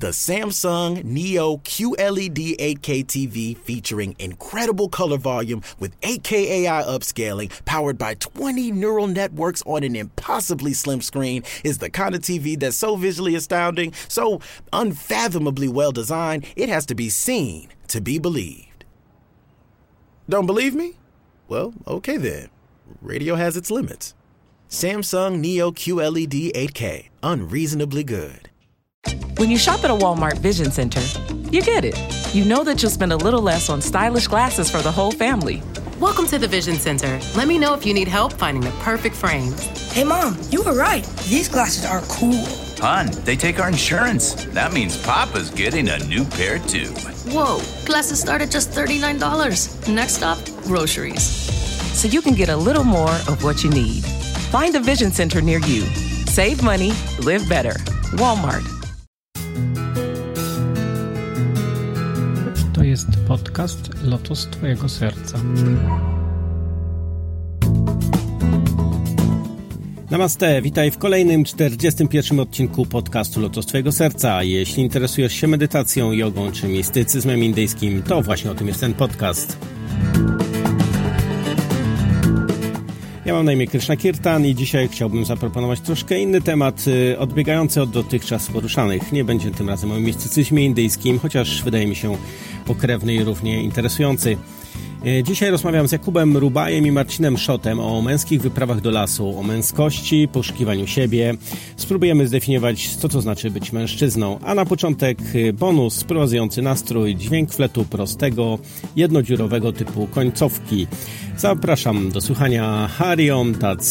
The Samsung Neo QLED 8K TV featuring incredible color volume with 8K AI upscaling powered by 20 neural networks on an impossibly slim screen is the kind of TV that's so visually astounding, so unfathomably well designed, it has to be seen to be believed. Don't believe me? Well, okay then. Radio has its limits. Samsung Neo QLED 8K, unreasonably good. When you shop at a Walmart Vision Center, you get it. You know that you'll spend a little less on stylish glasses for the whole family. Welcome to the Vision Center. Let me know if you need help finding the perfect frames. Hey, Mom, you were right. These glasses are cool. Hun, they take our insurance. That means Papa's getting a new pair too. Whoa, glasses start at just $39. Next stop, groceries. So you can get a little more of what you need. Find a Vision Center near you. Save money, live better. Walmart. Jest podcast Lotos Twojego Serca. Namaste, witaj w kolejnym 41 odcinku podcastu Lotos Twojego Serca. Jeśli interesujesz się medytacją, jogą czy mistycyzmem indyjskim, to właśnie o tym jest ten podcast. Ja mam na imię Krishna Kirtan i dzisiaj chciałbym zaproponować troszkę inny temat, y, odbiegający od dotychczas poruszanych. Nie będzie tym razem o mistycyzmie indyjskim, chociaż wydaje mi się pokrewny i równie interesujący. Y, Dzisiaj rozmawiam z Jakubem Rubajem i Marcinem Szotem o męskich wyprawach do lasu, o męskości, poszukiwaniu siebie. Spróbujemy zdefiniować, co to znaczy być mężczyzną. A na początek y, bonus sprowadzający nastrój, dźwięk fletu prostego, jednodziurowego typu końcówki. Zapraszam do słuchania Hariom Tat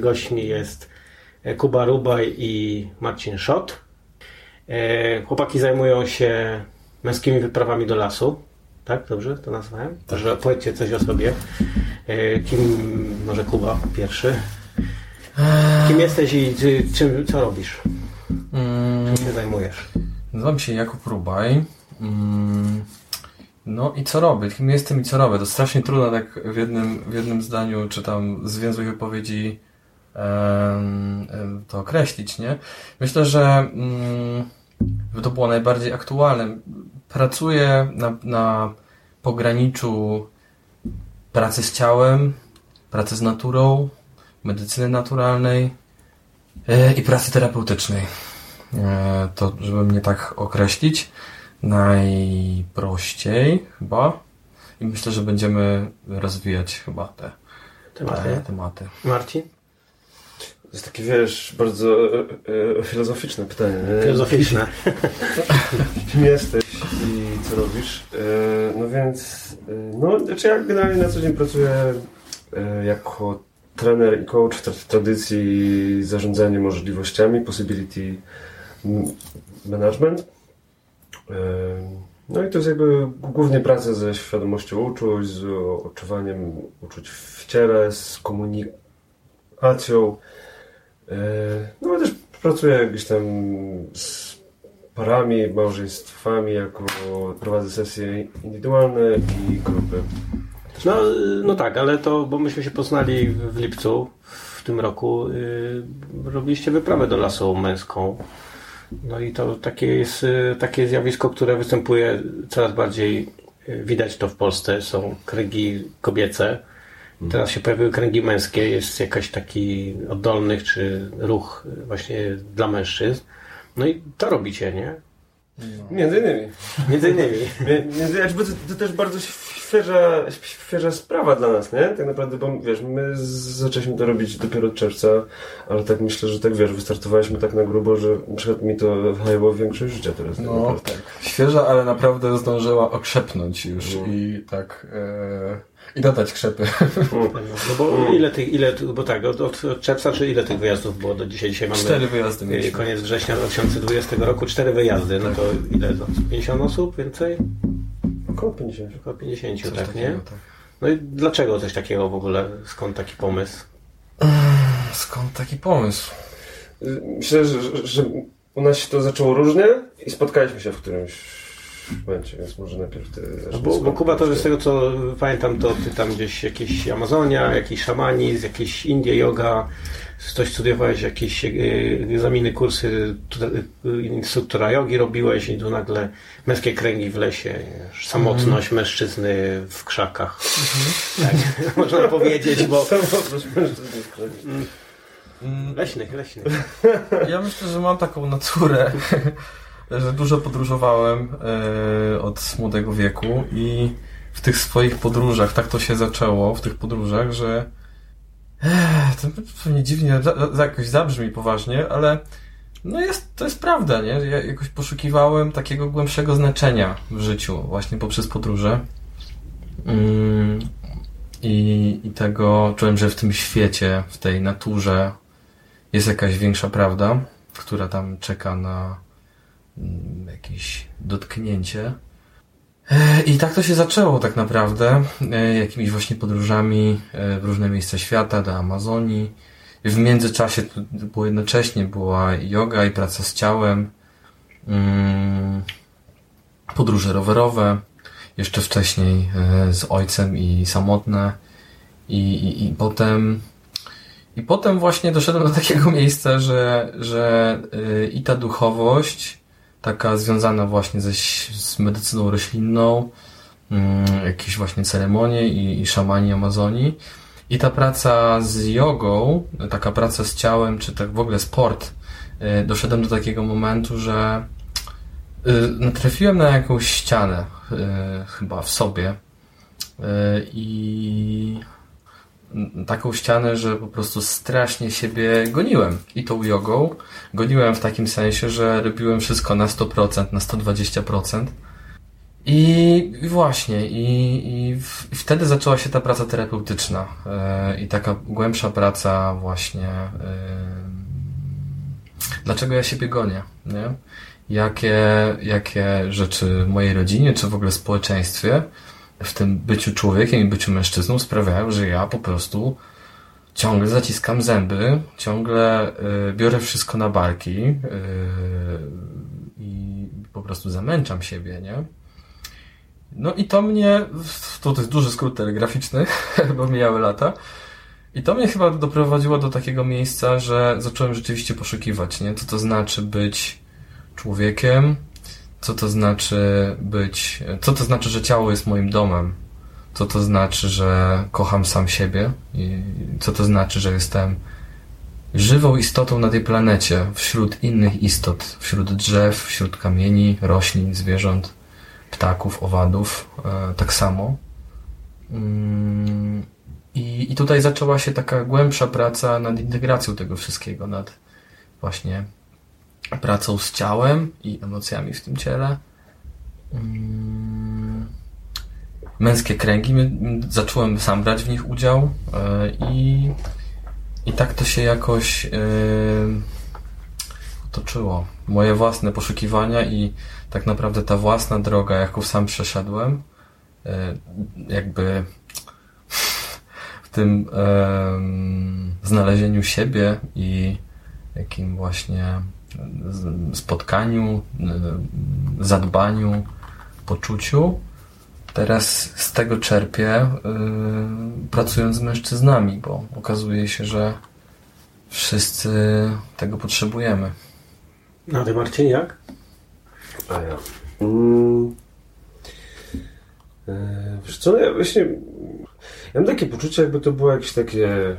Moimi gośćmi jest e, Kuba Rubaj i Marcin Szot. E, Chłopaki zajmują się męskimi wyprawami do lasu. Tak? Dobrze to nazwałem? Może powiedzcie coś o sobie. E, Kim, może Kuba pierwszy. Kim jesteś i czy, czym, co robisz? Czym się zajmujesz? Nazywam się Jakub Rubaj. Mm, No i co robię? Kim jestem i co robię? To strasznie trudno tak w jednym, w jednym zdaniu, czy tam zwięzłych wypowiedzi to określić, nie? Myślę, że mm, by to było najbardziej aktualne. Pracuję na, na pograniczu pracy z ciałem, pracy z naturą, medycyny naturalnej e, i pracy terapeutycznej. E, To, żeby mnie tak określić, najprościej chyba. I myślę, że będziemy rozwijać chyba te Tematy. te tematy. Marcin? To jest takie, wiesz, bardzo e, e, filozoficzne pytanie. nie? Filozoficzne. Kim jesteś i co robisz? E, no więc, e, no, znaczy ja generalnie na co dzień pracuję e, jako trener i coach w tra- tradycji zarządzania możliwościami, possibility management. E, No i to jest jakby głównie praca ze świadomością uczuć, z odczuwaniem uczuć w ciele, z komunikacją. E, No ale też pracuję gdzieś tam z parami, małżeństwami, jako prowadzę sesje indywidualne i grupy. No, no tak, ale to, bo myśmy się poznali w lipcu w tym roku. Yy, robiliście wyprawę do lasu męską. No i to takie jest y, takie zjawisko, które występuje coraz bardziej. y, Widać to w Polsce. Są kręgi kobiece. Teraz się pojawiły kręgi męskie. Jest jakiś taki oddolnych czy ruch właśnie dla mężczyzn. No i to robicie, nie? Między innymi. Między innymi. Między, to, to też bardzo świeża, świeża sprawa dla nas, nie? Tak naprawdę, bo wiesz, my zaczęliśmy to robić dopiero od czerwca, ale tak myślę, że tak wiesz, wystartowaliśmy tak na grubo, że na przykład mi to zajęło większość życia teraz. tak No tak. Świeża, ale naprawdę zdążyła okrzepnąć już No. i tak e, i dodać krzepy. No bo ile tych, ile, bo tak, od, od, czy ile tych wyjazdów było do dzisiaj? Dzisiaj mamy Cztery wyjazdy y, mieliśmy. koniec września 2020 roku, cztery wyjazdy, no to ile? No, 50 osób więcej? Około 50. Około 50, Coś tak, takiego, nie? tak. No i dlaczego coś takiego w ogóle? Skąd taki pomysł? Skąd taki pomysł? Y, Myślę, że, że, że u nas się to zaczęło różnie i spotkaliśmy się w którymś momencie, więc może najpierw ty... No bo, bo Kuba to z tego co pamiętam, to ty tam gdzieś jakieś Amazonia, jakiś szamanizm, jakieś Indie, yoga, coś studiowałeś, jakieś y, egzaminy, kursy y, instruktora jogi robiłeś i tu nagle męskie kręgi w lesie, wiesz, samotność mężczyzny w krzakach. Tak, można powiedzieć, bo... Mm, Leśnych, leśnych. Ja myślę, że mam taką naturę, że dużo podróżowałem e, od młodego wieku i w tych swoich podróżach, tak to się zaczęło, w tych podróżach, że eh, to pewnie dziwnie jakoś zabrzmi poważnie, ale no jest, to jest prawda, nie? Ja jakoś poszukiwałem takiego głębszego znaczenia w życiu właśnie poprzez podróże. Mm, i, I tego czułem, że w tym świecie, w tej naturze jest jakaś większa prawda, która tam czeka na jakieś dotknięcie. E, I tak to się zaczęło tak naprawdę, e, jakimiś właśnie podróżami e, w różne miejsca świata, do Amazonii. W międzyczasie było jednocześnie była yoga i praca z ciałem, mm, podróże rowerowe, jeszcze wcześniej z ojcem i samotne. I, i, i potem i potem właśnie doszedłem do takiego miejsca, że, że i ta duchowość, taka związana właśnie ze, z medycyną roślinną, mm, jakieś właśnie ceremonie i, i szamani Amazonii, i ta praca z jogą, taka praca z ciałem, czy tak w ogóle sport, y, doszedłem do takiego momentu, że y, natrafiłem na jakąś ścianę, y, chyba w sobie. I taką ścianę, że po prostu strasznie siebie goniłem. I tą jogą. Goniłem w takim sensie, że robiłem wszystko na 100%, na 120%. I, i właśnie, i, i, w, i wtedy zaczęła się ta praca terapeutyczna. e, I taka głębsza praca właśnie. e, dlaczego ja siebie gonię, nie? Jakie, jakie rzeczy w mojej rodzinie, czy w ogóle społeczeństwie w tym byciu człowiekiem i byciu mężczyzną sprawiają, że ja po prostu ciągle zaciskam zęby, ciągle y, biorę wszystko na barki y, i po prostu zamęczam siebie, nie? No i to mnie, to, jest duży skrót telegraficzny, bo mijały lata, i to mnie chyba doprowadziło do takiego miejsca, że zacząłem rzeczywiście poszukiwać, nie? Co to znaczy być człowiekiem, co to znaczy być, co to znaczy, że ciało jest moim domem, co to znaczy, że kocham sam siebie i co to znaczy, że jestem żywą istotą na tej planecie, wśród innych istot, wśród drzew, wśród kamieni, roślin, zwierząt, ptaków, owadów, e, tak samo. Mm, I, I tutaj zaczęła się taka głębsza praca nad integracją tego wszystkiego, nad właśnie pracą z ciałem i emocjami w tym ciele. Mm, Męskie kręgi, zacząłem sam brać w nich udział e, i, i tak to się jakoś e, otoczyło. Moje własne poszukiwania i tak naprawdę ta własna droga, jaką sam przeszedłem, e, jakby w tym znalezieniu siebie i jakim właśnie spotkaniu, y, zadbaniu, poczuciu. Teraz z tego czerpię, y, pracując z mężczyznami, bo okazuje się, że wszyscy tego potrzebujemy. No a ty Marcin, jak? A ja. Mm. E, Wiesz co, no ja właśnie... Ja mam takie poczucie, jakby to było jakieś takie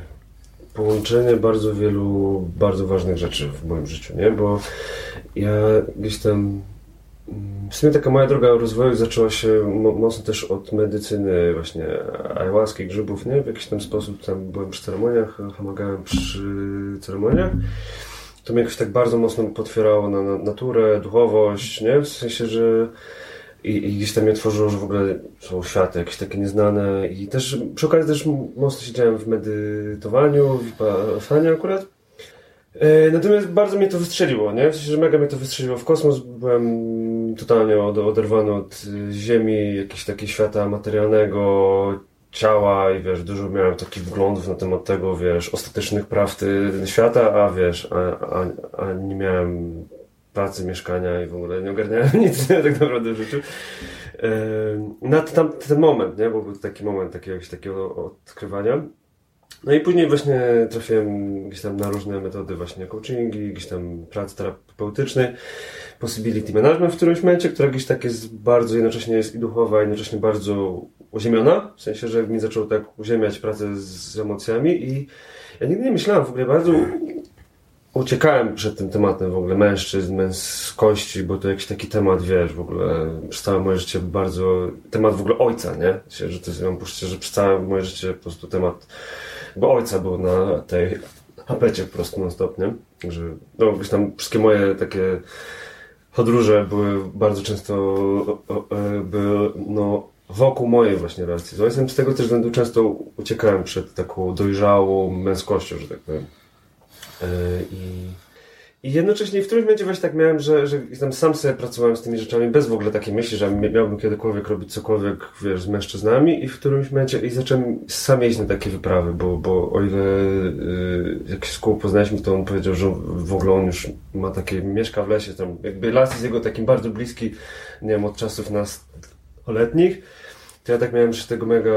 połączenie bardzo wielu, bardzo ważnych rzeczy w moim życiu, nie? Bo ja gdzieś tam w sumie taka moja droga rozwoju zaczęła się mocno też od medycyny właśnie ayahuaski, grzybów, nie? W jakiś tam sposób tam byłem przy ceremoniach, pomagałem przy ceremoniach. To mnie jakoś tak bardzo mocno potwierało na, na naturę, duchowość, nie? W sensie, że i, i gdzieś tam mnie otworzyło, że w ogóle są światy jakieś takie nieznane i też przy okazji też mocno siedziałem w medytowaniu, w Vipassanie akurat. E, natomiast bardzo mnie to wystrzeliło, nie? W sensie, że mega mnie to wystrzeliło w kosmos. Byłem totalnie od, oderwany od ziemi, jakiegoś takiego świata materialnego, ciała i wiesz, dużo miałem takich wglądów na temat tego, wiesz, ostatecznych prawd świata, a wiesz, a, a, a nie miałem pracy, mieszkania i w ogóle nie ogarniałem nic tak naprawdę w życiu. Na ten, ten moment, nie? Bo był taki moment takiego, takiego odkrywania. No i później właśnie trafiłem gdzieś tam na różne metody właśnie coachingi, gdzieś tam pracy terapeutycznej, possibility management w którymś momencie, która gdzieś tak jest bardzo jednocześnie jest i duchowa, i jednocześnie bardzo uziemiona, w sensie, że mi zaczął tak uziemiać pracę z emocjami i ja nigdy nie myślałem w ogóle bardzo uciekałem przed tym tematem w ogóle mężczyzn, męskości, bo to jakiś taki temat, wiesz, w ogóle przez całe moje życie bardzo, temat w ogóle ojca, nie? Że to jest, mam poczucie, że przez całe moje życie po prostu temat, bo ojca był na tej apecie po prostu non-stop, nie? Że, no, gdzieś tam wszystkie moje takie podróże były bardzo często, były, no, wokół mojej właśnie relacji z ojcem. Z tego też względu często uciekałem przed taką dojrzałą męskością, że tak powiem. I, I jednocześnie w którymś momencie właśnie tak miałem, że, że sam sobie pracowałem z tymi rzeczami bez w ogóle takiej myśli, że miałbym kiedykolwiek robić cokolwiek, wiesz, z mężczyznami i w którymś momencie i zacząłem sam jeździć na takie wyprawy, bo, bo o ile y, jak się z poznaliśmy, to on powiedział, że w ogóle on już ma takie, mieszka w lesie, tam jakby las jest jego takim bardzo bliski, nie wiem, od czasów nas letnich, to ja tak miałem, że tego mega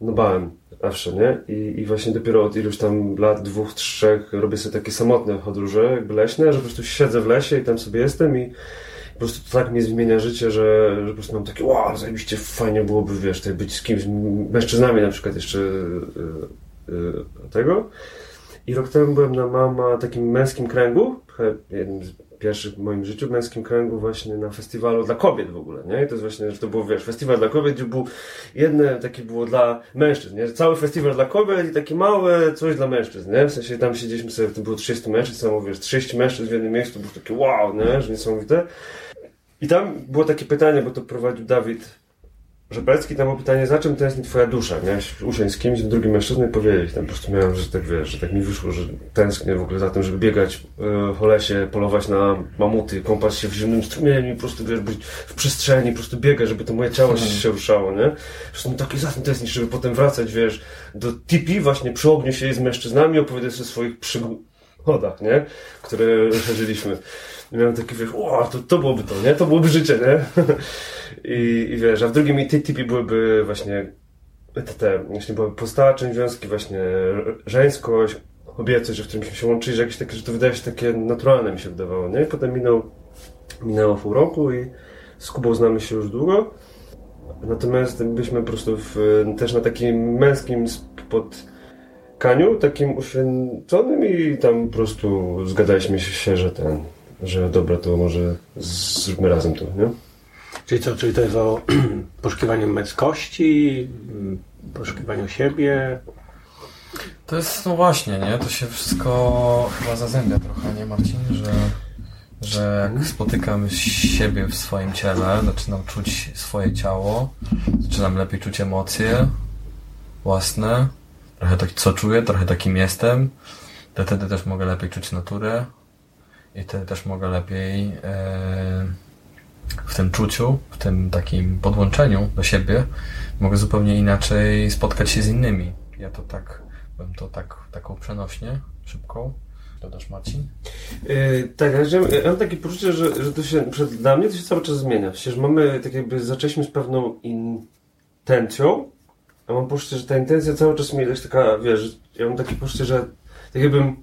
no bałem zawsze, nie? I, I właśnie dopiero od iluś tam lat, dwóch, trzech robię sobie takie samotne podróże, jakby leśne, że po prostu siedzę w lesie i tam sobie jestem i po prostu to tak mnie zmienia życie, że, że po prostu mam takie wow, zajebiście fajnie byłoby, wiesz, tutaj być z kimś, mężczyznami na przykład jeszcze yy, yy, tego. I rok temu byłem na mama takim męskim kręgu, jednym z pierwszy w moim życiu męskim kręgu właśnie na festiwalu dla kobiet w ogóle, nie? I to jest właśnie, że to było, wiesz, festiwal dla kobiet, gdzie był jedne takie było dla mężczyzn, nie? Cały festiwal dla kobiet i takie małe coś dla mężczyzn, nie? W sensie tam siedzieliśmy sobie, to było 30 mężczyzn, samo wiesz, 30 mężczyzn w jednym miejscu, było takie wow, nie? Że niesamowite. I tam było takie pytanie, bo to prowadził Dawid Rzepecki, tam było pytanie, za czym tęskni twoja dusza? Miałeś usiąść z kimś, drugim mężczyzną i powiedzieć. Tam po prostu miałem, że tak wiesz, że tak mi wyszło, że tęsknię w ogóle za tym, żeby biegać yy, po lesie, polować na mamuty, kąpać się w zimnym strumieniu, po prostu wiesz, być w przestrzeni, po prostu biegać, żeby to moje ciało się ruszało, nie? Po prostu taki za tym tęsknić, żeby potem wracać, wiesz, do tipi właśnie przy ogniu się z mężczyznami, opowiadać o swoich przygodach, nie? Które przeżyliśmy. I miałem taki, wiesz, o, to, to byłoby to, nie? To byłoby życie, nie? I, I wiesz, a w drugim typie byłyby właśnie te, te właśnie byłaby postała część związki, właśnie żeńskość, kobiecość, że w którym się łączyli, że jakieś takie, że to wydaje się takie naturalne mi się wydawało, nie? Potem minął, minęło pół roku i z Kubą znamy się już długo. Natomiast byliśmy po prostu w, też na takim męskim spotkaniu, takim uświęconym i tam po prostu zgadaliśmy się, że ten, że dobra, to może zróbmy razem to, nie? Czyli co, czyli to jest o poszukiwaniu męskości, poszukiwaniu siebie? To jest, no właśnie, nie? To się wszystko chyba zazębia trochę, nie Marcin? Że, że jak spotykam siebie w swoim ciele, zaczynam czuć swoje ciało, zaczynam lepiej czuć emocje własne, trochę tak, co czuję, trochę takim jestem, to wtedy też mogę lepiej czuć naturę i wtedy też mogę lepiej... Yy, w tym czuciu, w tym takim podłączeniu do siebie, mogę zupełnie inaczej spotkać się z innymi. Ja to tak, bym to tak, taką przenośnie, szybką. Dodasz Marcin? Yy, tak, ja mam takie poczucie, że, że to się przed, dla mnie to się cały czas zmienia. Przecież mamy tak jakby zaczęliśmy z pewną intencją, a mam poczucie, że ta intencja cały czas mi jest taka, wiesz, ja mam takie poczucie, że tak jakbym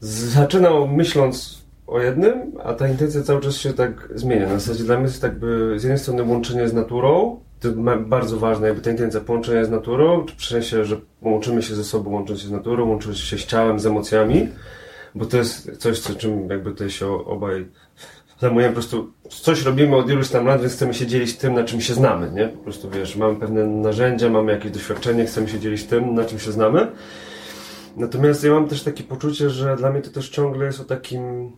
zaczynał myśląc o jednym, a ta intencja cały czas się tak zmienia. Na zasadzie dla mnie jest tak by z jednej strony łączenie z naturą, to bardzo ważne, jakby ta intencja połączenia z naturą, w sensie, że łączymy się ze sobą, łącząc się z naturą, łączymy się z ciałem, z emocjami, bo to jest coś, co czym jakby tutaj się obaj zajmujemy po prostu, coś robimy od iluś tam lat, więc chcemy się dzielić tym, na czym się znamy, nie? Po prostu, wiesz, mamy pewne narzędzia, mamy jakieś doświadczenie, chcemy się dzielić tym, na czym się znamy. Natomiast ja mam też takie poczucie, że dla mnie to też ciągle jest o takim,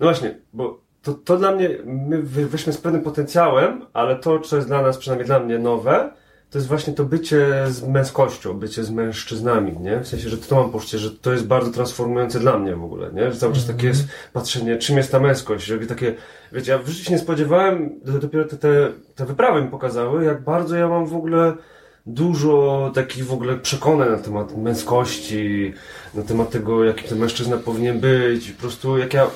no właśnie, bo to, to dla mnie, my wyszliśmy z pewnym potencjałem, ale to, co jest dla nas, przynajmniej dla mnie nowe, to jest właśnie to bycie z męskością, bycie z mężczyznami, nie? W sensie, że to mam poczucie, że to jest bardzo transformujące dla mnie w ogóle, nie? Że cały czas takie jest patrzenie, czym jest ta męskość, że takie, wiecie, ja w życiu się nie spodziewałem, dopiero te, te, te wyprawy mi pokazały, jak bardzo ja mam w ogóle dużo takich w ogóle przekonań na temat męskości, na temat tego, jaki ten mężczyzna powinien być, po prostu jak ja,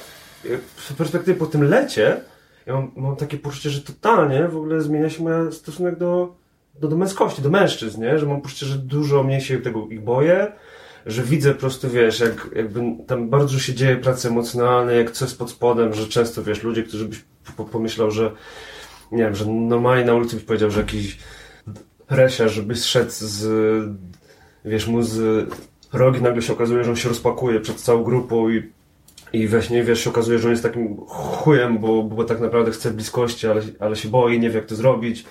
z perspektywy po tym lecie, ja mam, mam takie poczucie, że totalnie w ogóle zmienia się mój stosunek do do, do męskości, do mężczyzn, nie? Że mam poczucie, że dużo mniej się tego ich boję, że widzę po prostu, wiesz, jak, jakby tam bardzo się dzieje pracy emocjonalnej, jak coś pod spodem, że często, wiesz, ludzie, którzy byś pomyślał, że nie wiem, że normalnie na ulicy byś powiedział, że jakiś resia, żeby zszedł z, wiesz, mu z rogi, nagle się okazuje, że on się rozpakuje przed całą grupą i i właśnie, wiesz, się okazuje, że on jest takim chujem, bo, bo tak naprawdę chce bliskości, ale, ale się boi, nie wie jak to zrobić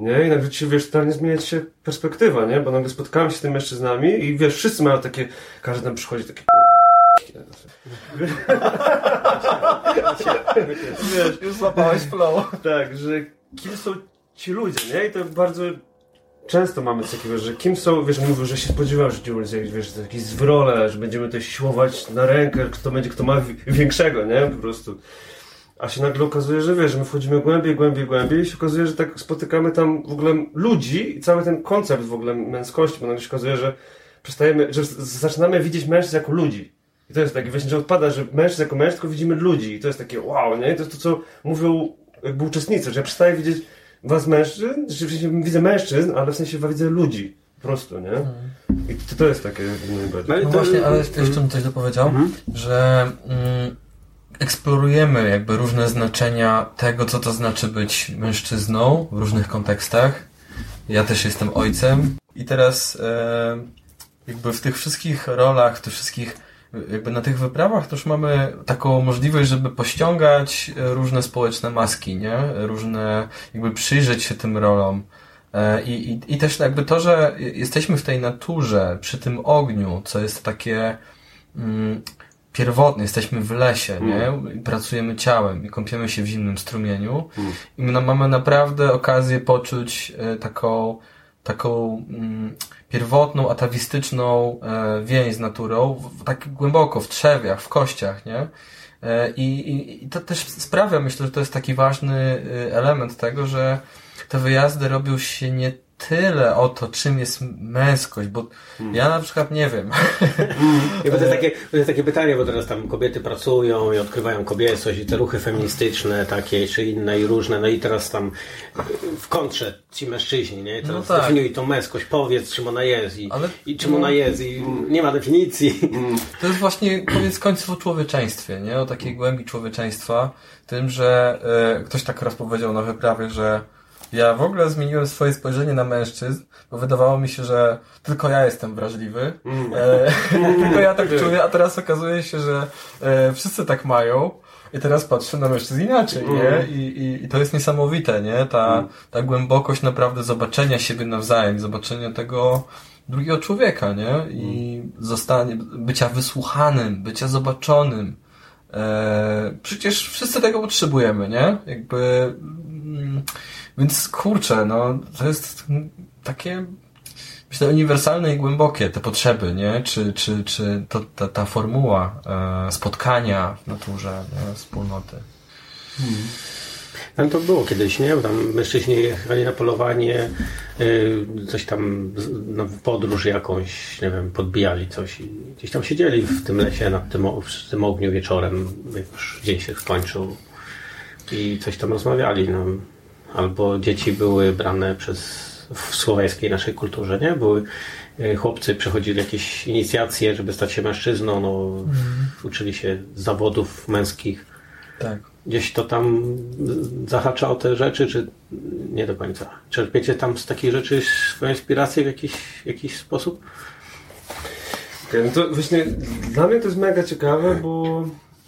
nie? I nagle ci, wiesz, totalnie zmienia się perspektywa, nie? Bo nagle spotkałem się z tymi mężczyznami i wiesz, wszyscy mają takie, każdy tam przychodzi taki wiesz, już złapałeś flow. Tak, że kim są ci ludzie, nie? I to bardzo często mamy coś takiego, że kim są, wiesz, mówią, że się spodziewają, że wiesz, jakieś zwrole, że będziemy to siłować na rękę, kto będzie, kto ma większego, nie? Po prostu. A się nagle okazuje, że wiesz, my wchodzimy głębiej, głębiej, głębiej i się okazuje, że tak spotykamy tam w ogóle ludzi i cały ten koncept w ogóle męskości, bo nagle się okazuje, że przestajemy, że zaczynamy widzieć mężczyzn jako ludzi. I to jest takie właśnie, że odpada, że mężczyzn jako mężczyzn, tylko widzimy ludzi. I to jest takie wow, nie? I to jest to, co mówią jakby uczestnicy, że ja przestaję widzieć was mężczyzn, że widzę mężczyzn, ale w sensie widzę ludzi. Po prostu, nie? I to, to jest takie najbardziej. No, no właśnie, ale jeszcze bym coś dopowiedział, mhm. że... Mm, eksplorujemy jakby różne znaczenia tego, co to znaczy być mężczyzną w różnych kontekstach. Ja też jestem ojcem i teraz e, jakby w tych wszystkich rolach, w tych wszystkich jakby na tych wyprawach też mamy taką możliwość, żeby pościągać różne społeczne maski, nie? Różne, jakby przyjrzeć się tym rolom. E, I, i, I też jakby to, że jesteśmy w tej naturze, przy tym ogniu, co jest takie mm, pierwotny, jesteśmy w lesie, nie? Mm. I pracujemy ciałem i kąpiemy się w zimnym strumieniu mm. i my mamy naprawdę okazję poczuć e, taką, taką mm, pierwotną, atawistyczną e, więź z naturą, tak głęboko, w trzewiach, w kościach, nie? E, i, i, to też sprawia, myślę, że to jest taki ważny e, element tego, że te wyjazdy robią się nie tyle o to, czym jest męskość, bo hmm. ja na przykład nie wiem. Hmm. to, jest takie, to jest takie pytanie, bo teraz tam kobiety pracują i odkrywają kobiecość i te ruchy feministyczne takie, czy inne i różne, no i teraz tam w kontrze ci mężczyźni, nie? Teraz no tak. definiuj tą męskość, powiedz czym ona jest i, Ale, i czym no, ona jest i nie ma definicji. Hmm. To jest właśnie koniec końców o człowieczeństwie, nie? O takiej głębi człowieczeństwa, tym, że e, ktoś tak raz powiedział na wyprawie, że ja w ogóle zmieniłem swoje spojrzenie na mężczyzn, bo wydawało mi się, że tylko ja jestem wrażliwy. Mm. E, tylko ja tak czuję, a teraz okazuje się, że e, wszyscy tak mają. I teraz patrzę na mężczyzn inaczej, mm. nie? I, i, I, to jest niesamowite, nie? Ta, mm. ta głębokość naprawdę zobaczenia siebie nawzajem, zobaczenia tego drugiego człowieka, nie? I mm. zostanie, bycia wysłuchanym, bycia zobaczonym. E, przecież wszyscy tego potrzebujemy, nie? Jakby... Więc kurczę, no to jest takie myślę uniwersalne i głębokie te potrzeby, nie? Czy, czy, czy to, ta, ta formuła e, spotkania w naturze, nie? wspólnoty. Hmm. Tam to było kiedyś, nie? Tam mężczyźni jechali na polowanie, yy, coś tam, no, podróż jakąś, nie wiem, podbijali coś i gdzieś tam siedzieli w tym lesie, nad tym, w tym ogniu wieczorem, jak już dzień się skończył i coś tam rozmawiali, no albo dzieci były brane przez w słowiańskiej naszej kulturze, nie? Były e, chłopcy przechodzili jakieś inicjacje, żeby stać się mężczyzną, no, mm. uczyli się zawodów męskich. Tak. Gdzieś to tam zahacza o te rzeczy, czy nie do końca? Czerpiecie tam z takich rzeczy swoją inspirację w jakiś, jakiś sposób? Okay, no to właśnie dla mnie to jest mega ciekawe, bo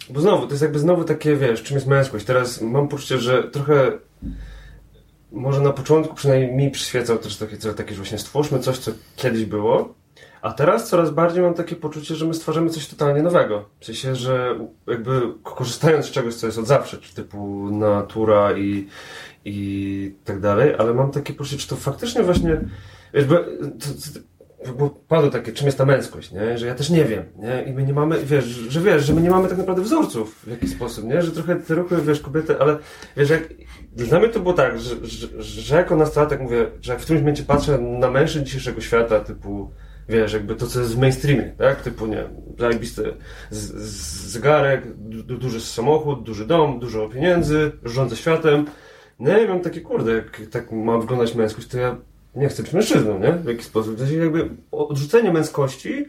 bo znowu, to jest jakby znowu takie, wiesz, czym jest męskość. Teraz mam poczucie, że trochę może na początku przynajmniej mi przyświecał też takie, takie właśnie stwórzmy coś, co kiedyś było, a teraz coraz bardziej mam takie poczucie, że my stwarzamy coś totalnie nowego. W sensie, że jakby korzystając z czegoś, co jest od zawsze, czy typu natura i, i tak dalej, ale mam takie poczucie, czy to faktycznie właśnie, to, to, bo padło takie, czym jest ta męskość, nie? Że ja też nie wiem, nie? I my nie mamy, wiesz, że wiesz, że my nie mamy tak naprawdę wzorców w jakiś sposób, nie? Że trochę te ruchy, wiesz, kobiety, ale wiesz, jak, dla mnie to było tak, że, że, że jako nastolatek mówię, że jak w którymś momencie patrzę na mężczyzn dzisiejszego świata, typu wiesz, jakby to, co jest w mainstreamie, tak? Typu, nie zajebisty zegarek, du duży samochód, duży dom, dużo pieniędzy, rządzę światem. No i mam takie, kurde, jak tak ma wyglądać męskość, to ja nie chcę być mężczyzną, nie? W jakiś sposób. To jest jakby odrzucenie męskości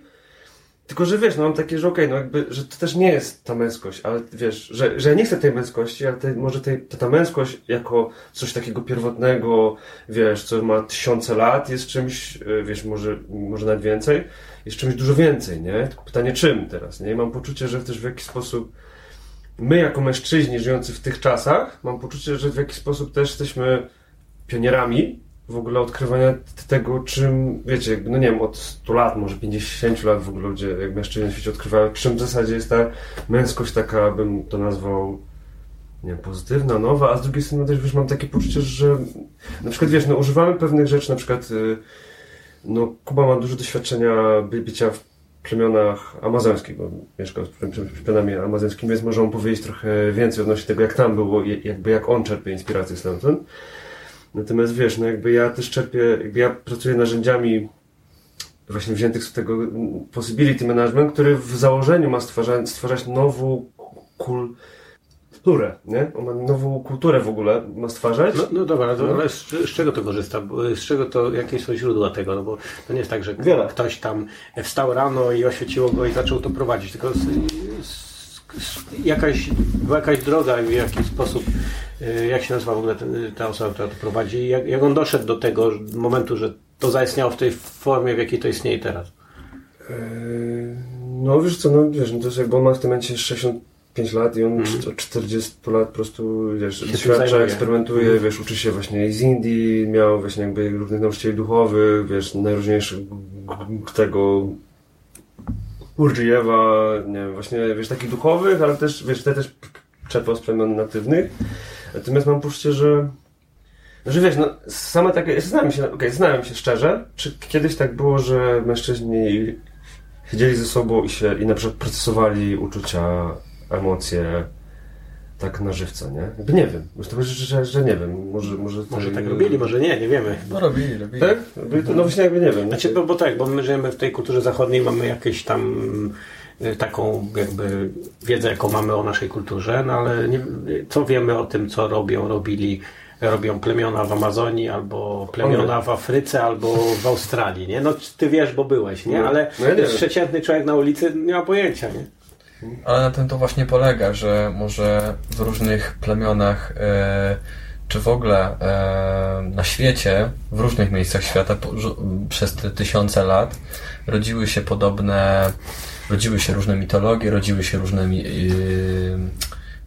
tylko, że wiesz, no mam takie, że okej, okay, no jakby, że to też nie jest ta męskość, ale wiesz, że, że ja nie chcę tej męskości, ale tej, może tej, ta, ta męskość jako coś takiego pierwotnego, wiesz, co ma tysiące lat, jest czymś, e, wiesz, może, może nawet więcej, jest czymś dużo więcej, nie? Tylko pytanie czym teraz, nie? I mam poczucie, że też w jakiś sposób my jako mężczyźni żyjący w tych czasach, mam poczucie, że w jakiś sposób też jesteśmy pionierami w ogóle odkrywania tego, czym, wiecie, no nie wiem, od 100 lat, może 50 lat w ogóle ludzie, jak mężczyźni na świecie odkrywają, czym w zasadzie jest ta męskość taka, bym to nazwał, nie wiem, pozytywna, nowa, a z drugiej strony też, wiesz, mam takie poczucie, że na przykład, wiesz, no używamy pewnych rzeczy, na przykład, y, no Kuba ma dużo doświadczenia by, bycia w plemionach amazońskich, bo mieszkał z plemionami amazońskimi, więc może on powiedzieć trochę więcej odnośnie tego, jak tam było, jakby jak on czerpie inspirację stamtąd. Natomiast wiesz, no jakby ja też czerpię, jakby ja pracuję narzędziami właśnie wziętych z tego possibility management, który w założeniu ma stwarzać, stwarzać nową kulturę, nie? On ma nową kulturę w ogóle ma stwarzać. No, no dobra, no. ale z, z, czego to korzysta? Z czego to, jakie są źródła tego? No bo to nie jest tak, że Wiele. ktoś tam wstał rano i oświeciło go i zaczął to prowadzić, tylko z, jakaś, była jakaś droga w jakiś sposób, y, jak się nazywa w ogóle ten, ta osoba, która to prowadzi, jak, jak on doszedł do tego momentu, że to zaistniało w tej formie, w jakiej to istnieje teraz? Yy, no wiesz co, no wiesz, no to jest jakby on ma w tym momencie 65 lat i on mm. od 40 lat po prostu, wiesz, doświadcza, eksperymentuje, mm. wiesz, uczy się właśnie z Indii, miał właśnie jakby różnych nauczycieli duchowych, wiesz, najróżniejszych tego Urdzijewa, nie wiem, właśnie, wiesz, takich duchowych, ale też, wiesz, te też czerpał z plemion natywnych. Natomiast mam poczucie, że że wiesz, no, same takie, znałem się, okej, okay, znałem się szczerze, czy kiedyś tak było, że mężczyźni siedzieli ze sobą i się, i na przykład procesowali uczucia, emocje, tak na żywca, nie? Jakby nie wiem. To że, że, że nie wiem. Może, może, może tak robili, może nie, nie wiemy. No robili, robili. Tak? No właśnie jakby nie wiem. Znaczy, bo, bo tak, bo my żyjemy w tej kulturze zachodniej, mamy jakieś tam y, taką jakby wiedzę, jaką mamy o naszej kulturze, no ale nie, co wiemy o tym, co robią, robili robią plemiona w Amazonii, albo plemiona w Afryce, albo w Australii, nie? No ty wiesz, bo byłeś, nie? No. Ale no ja nie przeciętny człowiek na ulicy nie ma pojęcia, nie? Ale na tym to właśnie polega, że może w różnych plemionach e, czy w ogóle e, na świecie, w różnych miejscach świata przez te tysiące lat rodziły się podobne, rodziły się różne mitologie, rodziły się różne e,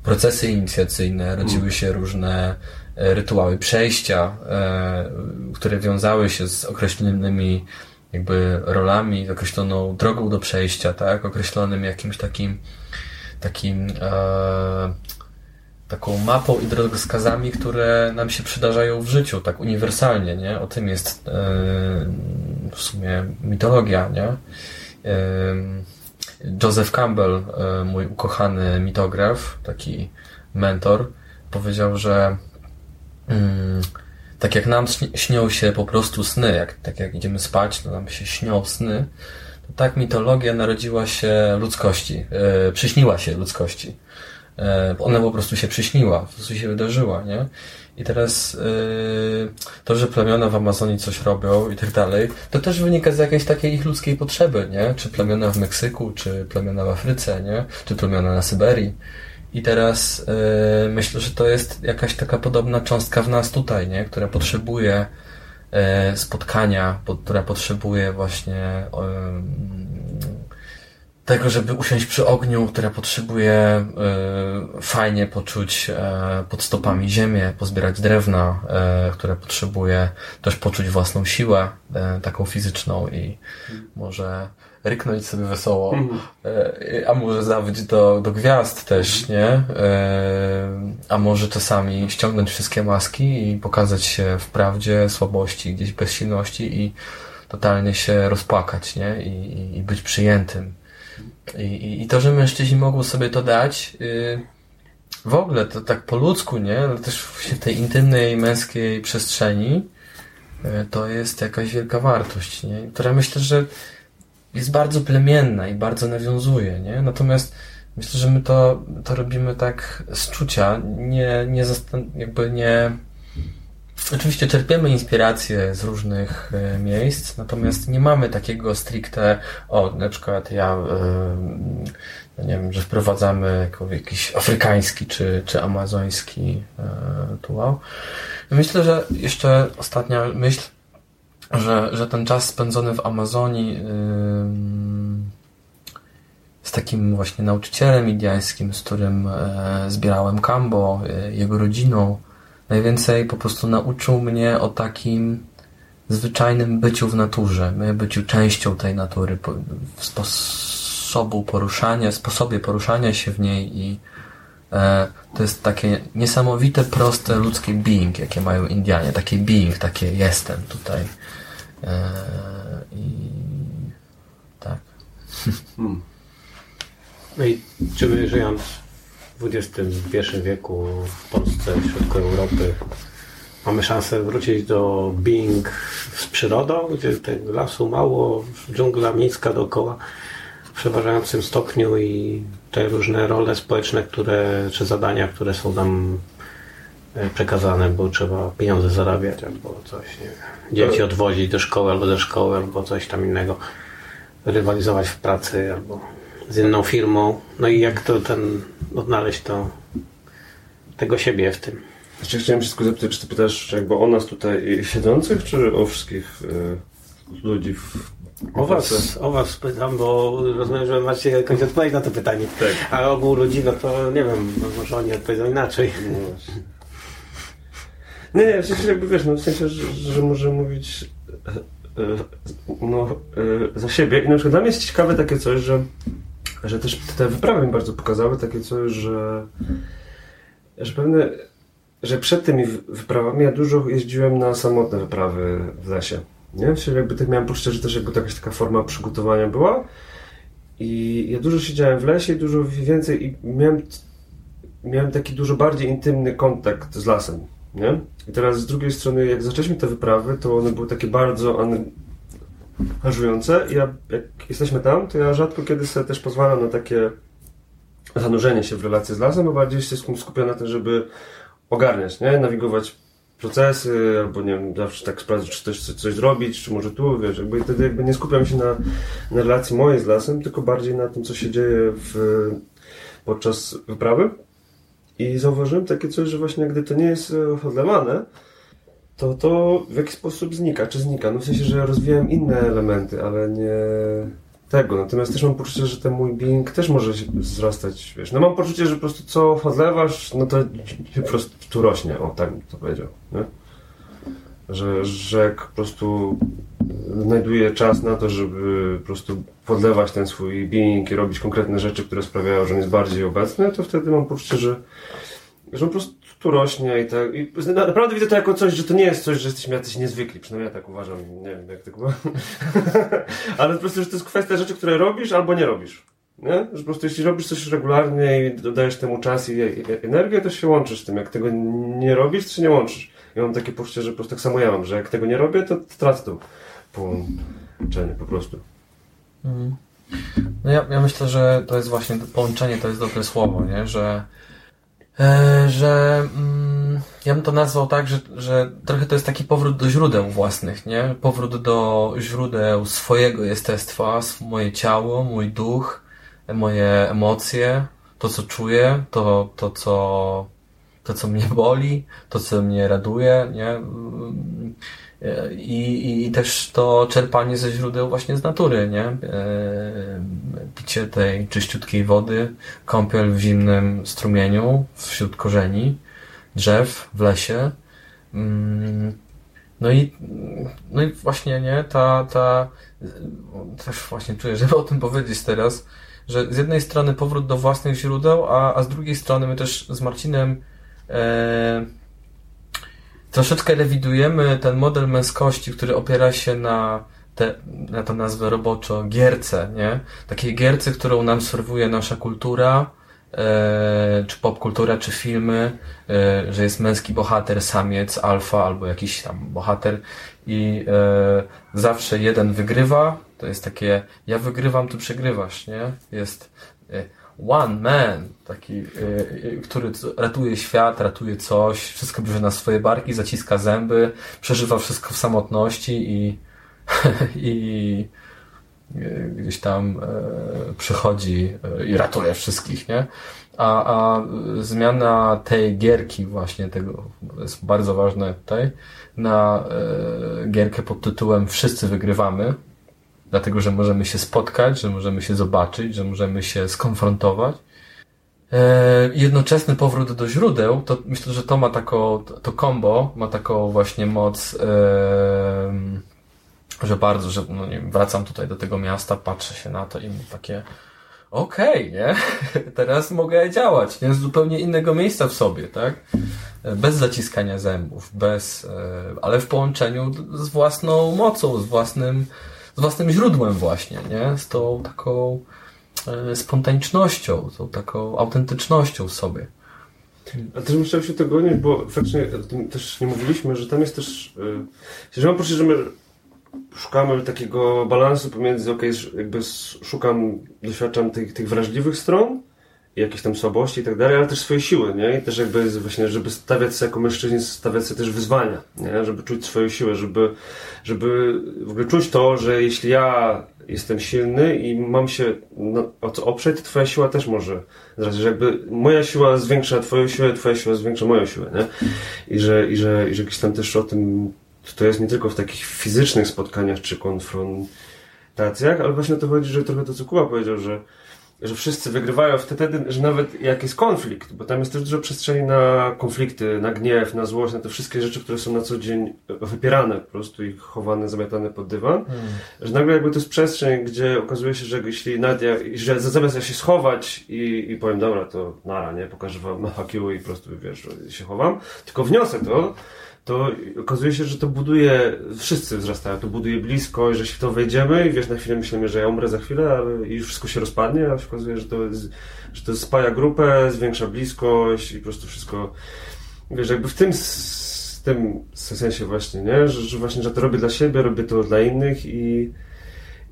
procesy inicjacyjne, rodziły się różne rytuały przejścia, które wiązały się z określonymi jakby rolami, określoną drogą do przejścia, tak? Określonym jakimś takim takim e, taką mapą i drogowskazami, które nam się przydarzają w życiu, tak uniwersalnie, nie? O tym jest e, w sumie mitologia, nie? E, Joseph Campbell, e, mój ukochany mitograf, taki mentor, powiedział, że mm, tak jak nam śnią się po prostu sny, jak, tak jak idziemy spać, to nam się śnią sny, to tak mitologia narodziła się ludzkości, e, przyśniła się ludzkości. E, ona po prostu się przyśniła, po prostu się wydarzyła, nie? I teraz e, to, że plemiona w Amazonii coś robią i tak dalej, to też wynika z jakiejś takiej ich ludzkiej potrzeby, nie? Czy plemiona w Meksyku, czy plemiona w Afryce, nie? Czy plemiona na Syberii. I teraz yy, myślę, że to jest jakaś taka podobna cząstka w nas tutaj, nie? która potrzebuje yy, spotkania, po, która potrzebuje właśnie yy, tego, żeby usiąść przy ogniu, które potrzebuje y, fajnie poczuć pod stopami ziemię, pozbierać drewna, które potrzebuje też poczuć własną siłę, taką fizyczną i może ryknąć sobie wesoło, e, a może zawyć do, do gwiazd też, nie? E, a może czasami ściągnąć wszystkie maski i pokazać się w prawdzie, słabości, gdzieś bezsilności i totalnie się rozpłakać, nie? I, i, być przyjętym. I, i, I to, że mężczyźni mogą sobie to dać, yy, w ogóle to tak po ludzku, nie? Ale też w tej intymnej, męskiej przestrzeni, yy, to jest jakaś wielka wartość, nie? Która myślę, że jest bardzo plemienna i bardzo nawiązuje, nie? Natomiast myślę, że my to, to robimy tak z czucia, nie, nie jakby nie... Oczywiście czerpiemy inspiracje z różnych e, miejsc, natomiast nie mamy takiego stricte, o, na przykład ja, e, no nie wiem, że wprowadzamy jakiś afrykański czy, czy amazoński e, tułał. Myślę, że jeszcze ostatnia myśl, że, że ten czas spędzony w Amazonii z takim właśnie nauczycielem indiańskim, z którym e, zbierałem kambo, e, jego rodziną, najwięcej po prostu nauczył mnie o takim zwyczajnym byciu w naturze, byciu częścią tej natury, po, sposobu poruszania, sposobie poruszania się w niej i to jest takie niesamowite, proste ludzkie being, jakie mają Indianie, takie being, takie jestem tutaj. E, I tak. Hmm. No i czy my żyjąc w XXI wieku w Polsce, w środku Europy, mamy szansę wrócić do being z przyrodą, gdzie tego lasu mało, dżungla miejska dookoła przeważającym stopniu i te różne role społeczne, które, czy zadania, które są nam e, przekazane, bo trzeba pieniądze zarabiać albo coś, nie. Dzieci odwozić do szkoły albo do szkoły, albo coś tam innego. Rywalizować w pracy albo z inną firmą. No i jak to ten odnaleźć to tego siebie w tym. Znaczy, chciałem tylko zapytać, czy ty pytasz jakby o nas tutaj siedzących, czy o wszystkich y, ludzi w o was, o was pytam, bo rozumiem, że macie jakąś odpowiedź na to pytanie. Tak. A ogół ludzi, no to nie wiem, no może oni odpowiedzą inaczej. No nie, nie, w sensie jakby wiesz, no w sensie, że, że może mówić e, e, no, e, za siebie. I na przykład dla mnie jest ciekawe takie coś, że, że też te wyprawy mi bardzo pokazały takie coś, że, że pewne, że przed tymi wyprawami ja dużo jeździłem na samotne wyprawy w lesie. Nie? Sensie jakby tak miałem poczucie, że też jakby jakaś taka forma przygotowania była. I ja dużo siedziałem w lesie dużo więcej i miałem, miałem taki dużo bardziej intymny kontakt z lasem. Nie? I teraz z drugiej strony, jak zaczęliśmy te wyprawy, to one były takie bardzo angażujące. Ja, jak jesteśmy tam, to ja rzadko kiedy sobie też pozwalam na takie zanurzenie się w relacje z lasem, bo bardziej się skupiam na tym, żeby ogarniać, nie? Nawigować procesy, albo nie wiem, zawsze tak sprawdzić, czy coś, coś zrobić, czy może tu, wiesz, jakby wtedy jakby nie skupiam się na, na relacji mojej z lasem, tylko bardziej na tym, co się dzieje w, podczas wyprawy. I zauważyłem takie coś, że właśnie gdy to nie jest odlewane, to to w jakiś sposób znika, czy znika. No w sensie, że rozwijałem inne elementy, ale nie tego. Natomiast też mam poczucie, że ten mój being też może się wzrastać, wiesz. No mam poczucie, że po prostu co odlewasz, no to po prostu tu rośnie. O, tak to powiedział, nie? Że, że jak po prostu znajduję czas na to, żeby po prostu podlewać ten swój being i robić konkretne rzeczy, które sprawiają, że on jest bardziej obecny, to wtedy mam poczucie, że, że po prostu tu rośnie i tak. I naprawdę widzę to jako coś, że to nie jest coś, że jesteśmy jacyś niezwykli, przynajmniej ja tak uważam, nie wiem jak tak było. Ale po prostu, że to jest kwestia rzeczy, które robisz albo nie robisz. Nie? Że po prostu jeśli robisz coś regularnie i dodajesz temu czas i energię, to się łączysz z tym. Jak tego nie robisz, to się nie łączysz. Ja mam takie poczucie, że po prostu tak samo ja mam, że jak tego nie robię, to tracę to połączenie po prostu. Mhm. No ja, ja myślę, że to jest właśnie połączenie, to jest dobre słowo, nie? Że E, że mm, ja bym to nazwał tak, że, że trochę to jest taki powrót do źródeł własnych, nie? Powrót do źródeł swojego jestestwa, moje ciało, mój duch, moje emocje, to co czuję, to, to co to co mnie boli, to co mnie raduje, nie? E, I, I też to czerpanie ze źródeł właśnie z natury, nie? Tej czyściutkiej wody, kąpiel w zimnym strumieniu wśród korzeni, drzew w lesie. Mm, no i, no i właśnie, nie? Ta, ta, też właśnie czuję, żeby o tym powiedzieć teraz, że z jednej strony powrót do własnych źródeł, a, a z drugiej strony my też z Marcinem e, troszeczkę rewidujemy ten model męskości, który opiera się na te, na to nazwę roboczo, gierce, nie? Takiej gierce, którą nam serwuje nasza kultura, e, czy popkultura, czy filmy, e, że jest męski bohater, samiec, alfa, albo jakiś tam bohater i e, zawsze jeden wygrywa, to jest takie, ja wygrywam, ty przegrywasz, nie? Jest e, one man, taki, yy, który ratuje świat, ratuje coś, wszystko bierze na swoje barki, zaciska zęby, przeżywa wszystko w samotności i, i yy, gdzieś tam yy, przychodzi i ratuje wszystkich, nie? A, a zmiana tej gierki właśnie, tego jest bardzo ważne tutaj, na gierkę pod tytułem Wszyscy wygrywamy, dlatego że możemy się spotkać, że możemy się zobaczyć, że możemy się skonfrontować. E, jednoczesny powrót do źródeł, to myślę, że to ma taką, to combo ma taką właśnie moc, e, że bardzo, że no nie wracam tutaj do tego miasta, patrzę się na to i takie okej, okay, nie? Teraz mogę działać, nie? Z zupełnie innego miejsca w sobie, tak? Bez zaciskania zębów, bez, e, ale w połączeniu z własną mocą, z własnym z własnym źródłem właśnie, nie? Z tą taką e, spontanicznością, tą taką autentycznością w sobie. A też musiałem się tego odnieść, bo faktycznie też nie mówiliśmy, że tam jest też, yy, że mam poczucie, że my szukamy takiego balansu pomiędzy, ok, jakby szukam, doświadczam tych, tych wrażliwych stron, jakieś tam słabości i tak dalej, ale też swoje siły, nie? I też jakby właśnie, żeby stawiać sobie jako mężczyźni, stawiać sobie też wyzwania, nie? Żeby czuć swoją siłę, żeby, żeby w ogóle czuć to, że jeśli ja jestem silny i mam się o co oprzeć, to twoja siła też może zrazić, że jakby moja siła zwiększa twoją siłę, twoja siła zwiększa moją siłę, nie? I że, i że, i że gdzieś tam też o tym, to jest nie tylko w takich fizycznych spotkaniach czy konfrontacjach, ale właśnie o to chodzi, że trochę to co Kuba powiedział, że że wszyscy wygrywają wtedy, że nawet jak jest konflikt, bo tam jest też dużo przestrzeni na konflikty, na gniew, na złość, na te wszystkie rzeczy, które są na co dzień wypierane po prostu i chowane, zamiatane pod dywan, hmm. że nagle jakby to jest przestrzeń, gdzie okazuje się, że jeśli ja, że zamiast ja się schować i, i powiem, dobra, to nara, nie, pokażę wam you i po prostu, wiesz, się chowam, tylko wniosę to, to okazuje się, że to buduje, wszyscy wzrastają, to buduje blisko, że się w to wejdziemy i wiesz, na chwilę myślimy, że ja umrę za chwilę, ale i wszystko się rozpadnie, a się okazuje, że to, że to spaja grupę, zwiększa bliskość i po prostu wszystko, wiesz, jakby w tym, w tym sensie właśnie, nie, że, że właśnie, że to robię dla siebie, robię to dla innych i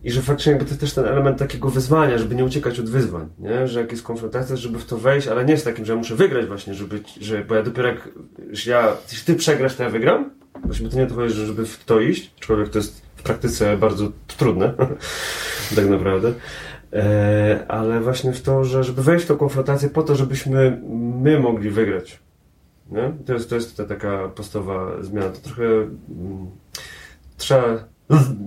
i że faktycznie jakby to też ten element takiego wyzwania, żeby nie uciekać od wyzwań, nie? Że jak jest konfrontacja, żeby w to wejść, ale nie z takim, że ja muszę wygrać właśnie, żeby, że, bo ja dopiero jak, że ja, jeśli ty przegrasz, to ja wygram. Właśnie to nie to chodzi, żeby w to iść, aczkolwiek to jest w praktyce bardzo trudne, tak naprawdę. E, ale właśnie w to, że żeby wejść w tą konfrontację po to, żebyśmy my mogli wygrać. Nie? To jest, to jest ta taka podstawowa zmiana. To trochę mm, trzeba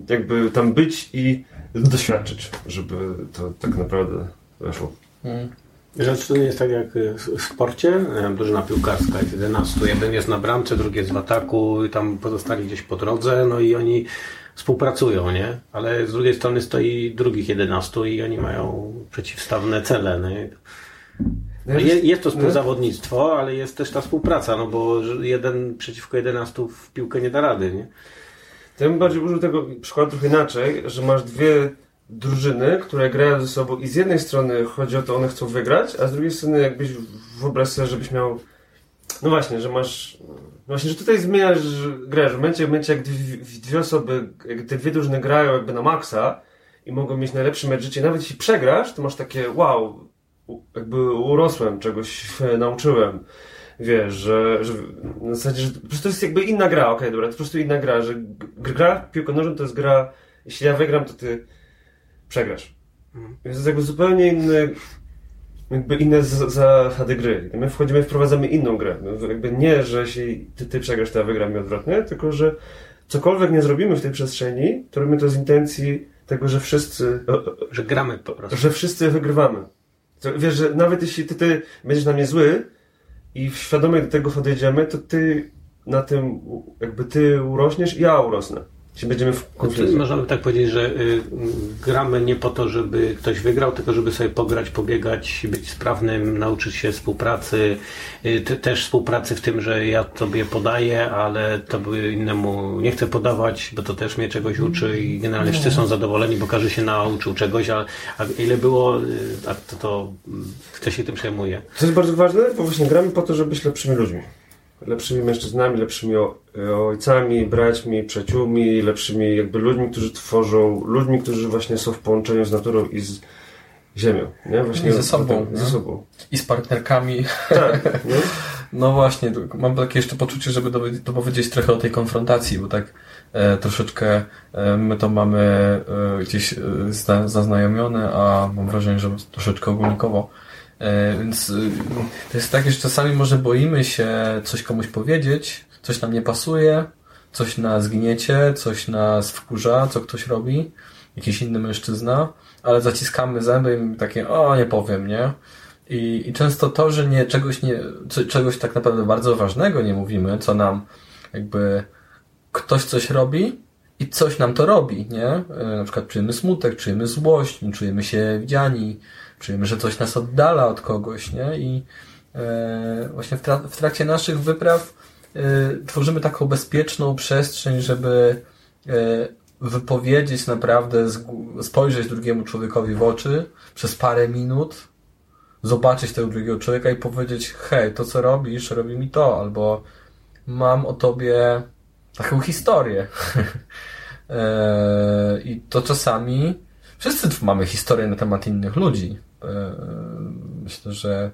jakby tam być i doświadczyć, żeby to tak naprawdę weszło. Rzecz to nie jest tak jak w sporcie, drużyna piłkarska jest 11, jeden jest na bramce, drugi jest w ataku i tam pozostali gdzieś po drodze, no i oni współpracują, nie? Ale z drugiej strony stoi drugich 11 i oni mają przeciwstawne cele, nie? No jest, jest to współzawodnictwo, ale jest też ta współpraca, no bo jeden przeciwko 11 w piłkę nie da rady, nie? To ja bym bardziej użył tego przykładu trochę inaczej, że masz dwie drużyny, które grają ze sobą i z jednej strony chodzi o to, one chcą wygrać, a z drugiej strony jakbyś wyobraź sobie, żebyś miał no właśnie, że masz właśnie, że tutaj zmieniasz grę, że w momencie, w momencie jak dwie, dwie osoby, jak te dwie drużyny grają jakby na maksa i mogą mieć najlepszy mecz życia, nawet jeśli przegrasz, to masz takie wow, jakby urosłem, czegoś nauczyłem wiesz, że, że w zasadzie, że po prostu to jest jakby inna gra, okej, okay, dobra, to po prostu inna gra, że gra w piłkę nożną to jest gra, jeśli ja wygram, to ty przegrasz. Mhm. Więc to jest jakby zupełnie inny, jakby inne zasady gry. My wchodzimy, wprowadzamy inną grę. No, jakby nie, że jeśli ty, ty przegrasz, to ja wygram i odwrotnie, tylko że cokolwiek nie zrobimy w tej przestrzeni, to robimy to z intencji tego, że wszyscy, Że gramy po prostu. że wszyscy wygrywamy. To, wiesz, że nawet jeśli ty, ty będziesz na mnie zły i świadomie do tego podejdziemy, to ty na tym, jakby ty urośniesz i ja urosnę. Jeśli będziemy w konflikcie. Można by tak powiedzieć, że y, gramy nie po to, żeby ktoś wygrał, tylko żeby sobie pograć, pobiegać, być sprawnym, nauczyć się współpracy, y, te- też współpracy w tym, że ja tobie podaję, ale tobie innemu nie chcę podawać, bo to też mnie czegoś uczy i generalnie wszyscy są zadowoleni, bo każdy się nauczył czegoś, a, a ile było, y, a to, to mm, kto się tym przejmuje. To jest bardzo ważne, bo właśnie gramy po to, żeby być lepszymi ludźmi. Lepszymi mężczyznami, lepszymi o, ojcami, braćmi, przyjaciółmi, lepszymi jakby ludźmi, którzy tworzą, ludźmi, którzy właśnie są w połączeniu z naturą i z ziemią. Nie? Właśnie I ze sobą, Ze nie? sobą. I z partnerkami. Tak, nie? No właśnie, to mam takie jeszcze poczucie, żeby dopowie- dopowiedzieć trochę o tej konfrontacji, bo tak e, troszeczkę e, my to mamy e, gdzieś e, zna, zaznajomione, a mam wrażenie, że troszeczkę ogólnikowo. E, więc e, to jest tak, że czasami może boimy się coś komuś powiedzieć, coś nam nie pasuje, coś nas gniecie, coś nas wkurza, co ktoś robi, jakiś inny mężczyzna, ale zaciskamy zęby i takie, o nie powiem, nie? I, I często to, że nie, czegoś, nie, czegoś tak naprawdę bardzo ważnego nie mówimy, co nam jakby ktoś coś robi i coś nam to robi, nie? E, Na przykład czujemy smutek, czujemy złość, czujemy się widziani, czujemy, że coś nas oddala od kogoś, nie? I e, właśnie w, tra- w trakcie naszych wypraw e, tworzymy taką bezpieczną przestrzeń, żeby e, wypowiedzieć naprawdę, spojrzeć drugiemu człowiekowi w oczy przez parę minut, zobaczyć tego drugiego człowieka i powiedzieć, hej, to co robisz, robi mi to, albo mam o tobie taką historię. I to czasami wszyscy mamy historię na temat innych ludzi. Eee, Myślę, że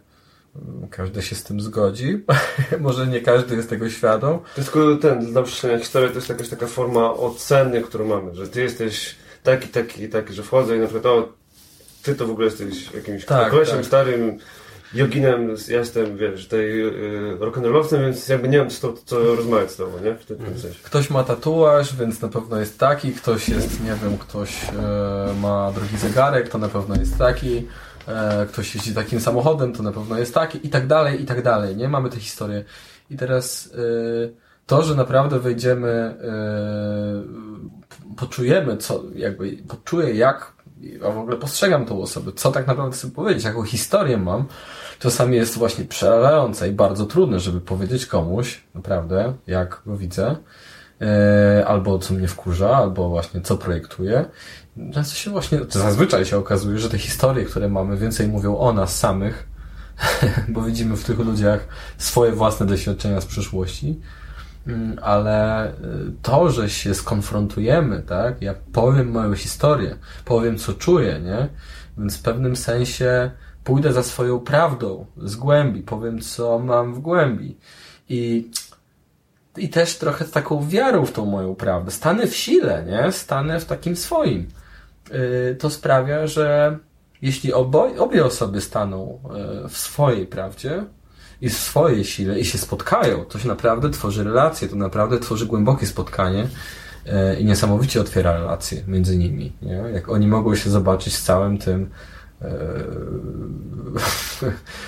mm, każdy się z tym zgodzi. Może nie każdy jest tego świadom. To jest tylko ten, dla przeczytania historii to jest jakaś taka forma oceny, którą mamy, że ty jesteś taki, taki, taki, że wchodzę i na przykład, o, ty to w ogóle jesteś jakimś Tak, kolesiem tak. starym, joginem, ja jestem, wiesz, tej yy, rock'n'rollowcem, więc jakby nie wiem, co, co rozmawiać z tobą, nie? W tym, w tym sensie. Ktoś ma tatuaż, więc na pewno jest taki. Ktoś jest, nie wiem, ktoś e, ma drugi zegarek, to na pewno jest taki. E, ktoś jeździ takim samochodem, to na pewno jest taki. I tak dalej, i tak dalej. Nie mamy te historie. I teraz e, to, że naprawdę wejdziemy, e, poczujemy, co, jakby, poczuję jak, a w ogóle postrzegam tą osobę, co tak naprawdę chcę powiedzieć, jaką historię mam, czasami jest właśnie przerażające i bardzo trudne, żeby powiedzieć komuś, naprawdę, jak go widzę, albo co mnie wkurza, albo właśnie co projektuję. Często się właśnie, zazwyczaj się okazuje, że te historie, które mamy, więcej mówią o nas samych, bo widzimy w tych ludziach swoje własne doświadczenia z przeszłości, Mm, ale y, to, że się skonfrontujemy, tak, ja powiem moją historię, powiem co czuję, nie, więc w pewnym sensie pójdę za swoją prawdą z głębi, powiem co mam w głębi i i też trochę z taką wiarą w tą moją prawdę. Stanę w sile, nie? Stanę w takim swoim. Yy, to sprawia, że jeśli obo- obie osoby staną yy, w swojej prawdzie i w swojej sile i się spotkają, to się naprawdę tworzy relacje, to naprawdę tworzy głębokie spotkanie yy, i niesamowicie otwiera relacje między nimi. Nie? Jak oni mogą się zobaczyć z całym tym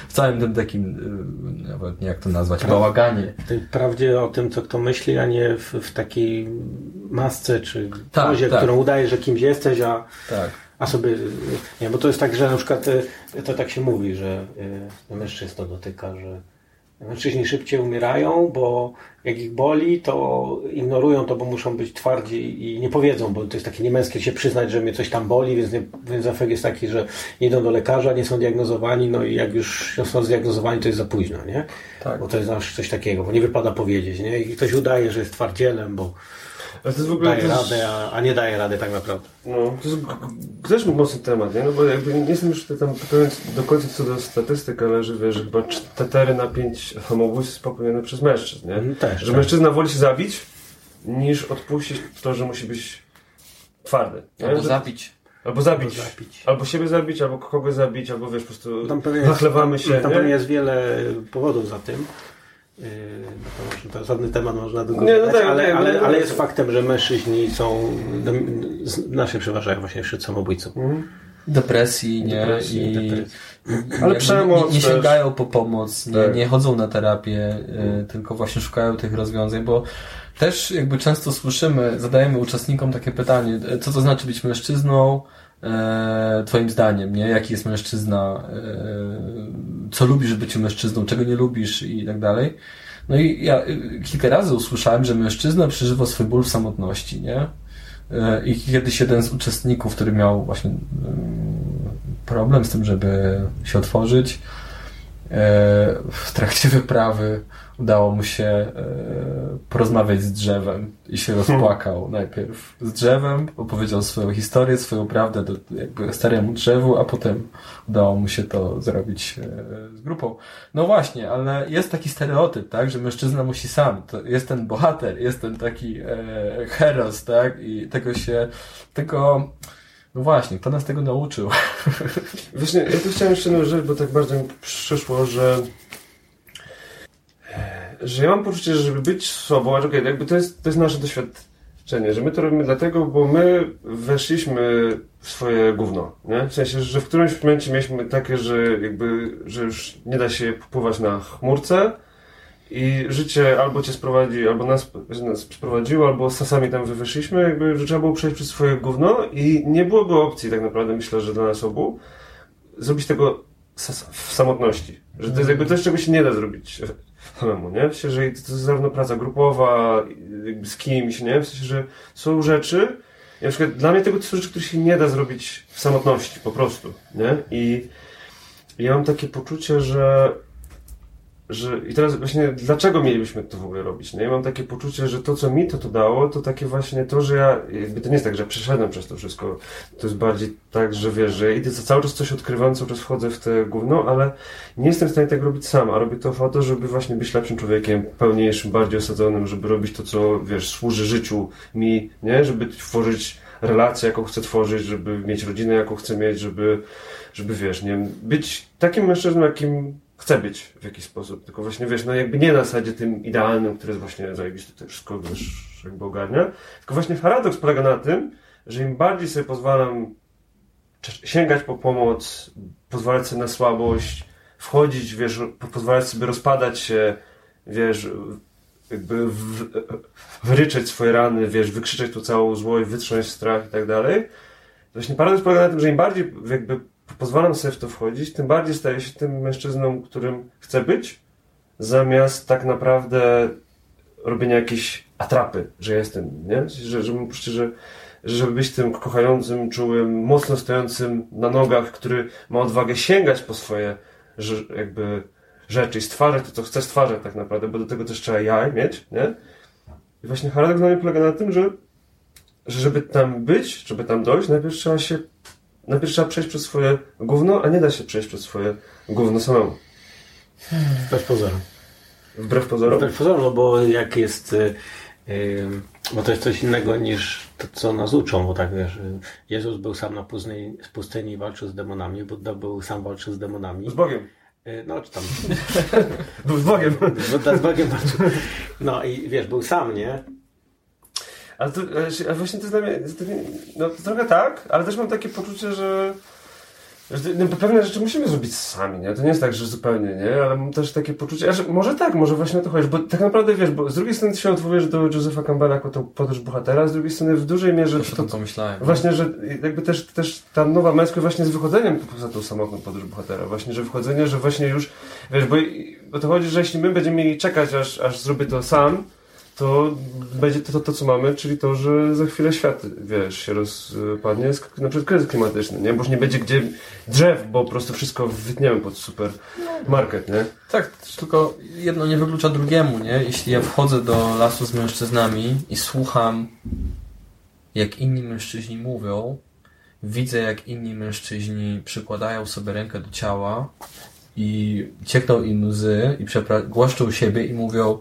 w całym tym takim, yy, nawet nie jak to nazwać, bałaganie. W tej prawdzie o tym, co kto myśli, a nie w, w takiej masce czy Tak, pozie, tak. którą udaje, że kimś jesteś, a, Tak. a sobie... Nie, bo to jest tak, że na przykład y, to tak się mówi, że mężczyzn to dotyka, że mężczyźni szybciej umierają, bo jak ich boli, to ignorują to, bo muszą być twardzi i nie powiedzą, bo to jest takie niemęskie się przyznać, że mnie coś tam boli, więc, nie, więc efekt jest taki, że nie idą do lekarza, nie są diagnozowani, no i jak już są zdiagnozowani, to jest za późno, nie? Tak. Bo to jest zawsze coś takiego, bo nie wypada powiedzieć, nie? I ktoś udaje, że jest twardzielem, bo Ale to jest w ogóle daje też, radę, a, a nie daje rady tak naprawdę. no, to jest też mocny temat, nie? No bo jakby nie jestem już tam pewien do końca co do statystyk, ale że wiesz, że chyba 4 na 5 samobójstw jest popełnione przez mężczyzn, nie? Mhm, też, że tak. mężczyzna woli się zabić, niż odpuścić to, że musi być twardy. nie? Albo Że- zabić. Albo zabić. Albo zabić. Albo siebie zabić, albo kogoś zabić, albo wiesz, po prostu Tam jest, nachlewamy się, tam nie? pewnie jest wiele powodów za tym. Yy, no to, to żadny temat można długo Nie, no tak, ale, nie, ale, no, ale no, jest faktem, że mężczyźni są naszych przeważają właśnie wśród samobójców. Mhm. Depresji, nie? Depresji, I, depresji. Ale przemoc nie, nie sięgają po pomoc, nie, Tak. nie chodzą na terapię, y, tylko właśnie szukają tych rozwiązań, bo też jakby często słyszymy, zadajemy uczestnikom takie pytanie, e, co to znaczy być mężczyzną, e, twoim zdaniem, nie? Jaki jest mężczyzna, e, co lubisz w byciu mężczyzną, czego nie lubisz i tak dalej. No i ja y, kilka razy usłyszałem, że mężczyzna przeżywa swój ból w samotności, nie? E, I kiedyś jeden z uczestników, który miał właśnie mm, problem z tym, żeby się otworzyć, e, w trakcie wyprawy udało mu się e, porozmawiać z drzewem i się rozpłakał najpierw z drzewem, opowiedział swoją historię, swoją prawdę do, jakby staremu drzewu, a potem udało mu się to zrobić e, z grupą. No właśnie, ale jest taki stereotyp, tak, że mężczyzna musi sam, to jest ten bohater, jest ten taki e, heros, tak, i tego się, tego, no właśnie, kto nas tego nauczył? Właśnie, ja tu chciałem jeszcze jedną rzecz, bo tak bardzo mi przyszło, że że ja mam poczucie, że żeby być sobą, okej, jakby to jest, to jest nasze doświadczenie, że my to robimy dlatego, bo my weszliśmy w swoje gówno, nie? W sensie, że w którymś momencie mieliśmy takie, że jakby, że już nie da się popływać na chmurce i życie albo cię sprowadzi, albo nas, nas sprowadziło, albo sami tam wyszliśmy, jakby, że trzeba było przejść przez swoje gówno i nie byłoby opcji tak naprawdę, myślę, że dla nas obu, zrobić tego w samotności. Że to jest jakby coś, czego się nie da zrobić samemu, nie? W sensie, że to jest zarówno praca grupowa, z kimś, nie? W sensie, że są rzeczy, i na przykład dla mnie tego to są rzeczy, które się nie da zrobić w samotności, po prostu, nie? I ja mam takie poczucie, że że i teraz właśnie dlaczego mielibyśmy to w ogóle robić? Nie? Ja mam takie poczucie, że to, co mi to, to dało, to takie właśnie to, że ja, jakby to nie jest tak, że przeszedłem przez to wszystko. To jest bardziej tak, że wiesz, że idę, cały czas coś odkrywam, cały czas wchodzę w te gówno, ale nie jestem w stanie tego robić sam, a robię to po to, żeby właśnie być lepszym człowiekiem, pełniejszym, bardziej osadzonym, żeby robić to, co, wiesz, służy życiu mi, nie? Żeby tworzyć relację, jaką chcę tworzyć, żeby mieć rodzinę, jaką chcę mieć, żeby, żeby wiesz, nie być takim mężczyzną, jakim chcę być w jakiś sposób. Tylko właśnie, wiesz, no jakby nie na zasadzie tym idealnym, który jest właśnie zajebisty, to wszystko, wiesz, jakby ogarnia. Tylko właśnie paradoks polega na tym, że im bardziej sobie pozwalam sięgać po pomoc, pozwalać sobie na słabość, wchodzić, wiesz, po- pozwalać sobie rozpadać się, wiesz, jakby w, wyryczeć swoje rany, wiesz, wykrzyczeć tu całą złość, wytrząść strach i tak dalej. Właśnie paradoks polega na tym, że im bardziej jakby pozwalam sobie w to wchodzić, tym bardziej staję się tym mężczyzną, którym chcę być, zamiast tak naprawdę robienia jakiejś atrapy, że jestem, nie? Że, że że, że żeby być tym kochającym, czułym, mocno stojącym na nogach, który ma odwagę sięgać po swoje że, jakby rzeczy i stwarzać to, co chce stwarzać tak naprawdę, bo do tego też trzeba ja mieć, nie? I właśnie paradoks dla mnie polega na tym, że, że żeby tam być, żeby tam dojść, najpierw trzeba się najpierw trzeba przejść przez swoje gówno, a nie da się przejść przez swoje gówno samemu. Wbrew pozorom. Wbrew pozorom. Wbrew pozorom, no bo jak jest... y, y, bo to jest coś innego niż to, co nas uczą, bo tak wiesz, y, Jezus był sam na pustyni, w pustyni i walczył z demonami, Buddha był sam walczył z demonami. Z Bogiem. Y, No, czy tam... Był z Bogiem. Buddha z Bogiem walczył. No i wiesz, był sam, nie? Ale, to, ale właśnie to jest dla mnie, to no to trochę tak, ale też mam takie poczucie, że, że no, pewne rzeczy musimy zrobić sami, nie? To nie jest tak, że zupełnie, nie? Ale mam też takie poczucie, że może tak, może właśnie o to chodzi, bo tak naprawdę wiesz, bo z drugiej strony się odwołujesz do Josepha Campbella jako tą podróż bohatera, z drugiej strony w dużej mierze Też o tym pomyślałem. Właśnie, że jakby też, też ta nowa męskość właśnie z wychodzeniem poza tą samotną podróż bohatera. Właśnie, że wchodzenie, że właśnie już, wiesz, bo, bo to chodzi, że jeśli my będziemy mieli czekać, aż, aż zrobię to sam, to będzie to, to, to, co mamy, czyli to, że za chwilę świat, wiesz, się rozpadnie, na przykład kryzys klimatyczny, nie? Bo już nie będzie gdzie drzew, bo po prostu wszystko wytniemy pod super market, nie? Tak, tylko jedno nie wyklucza drugiemu, nie? Jeśli ja wchodzę do lasu z mężczyznami i słucham, jak inni mężczyźni mówią, widzę, jak inni mężczyźni przykładają sobie rękę do ciała i ciekną im łzy i głaszczą siebie i mówią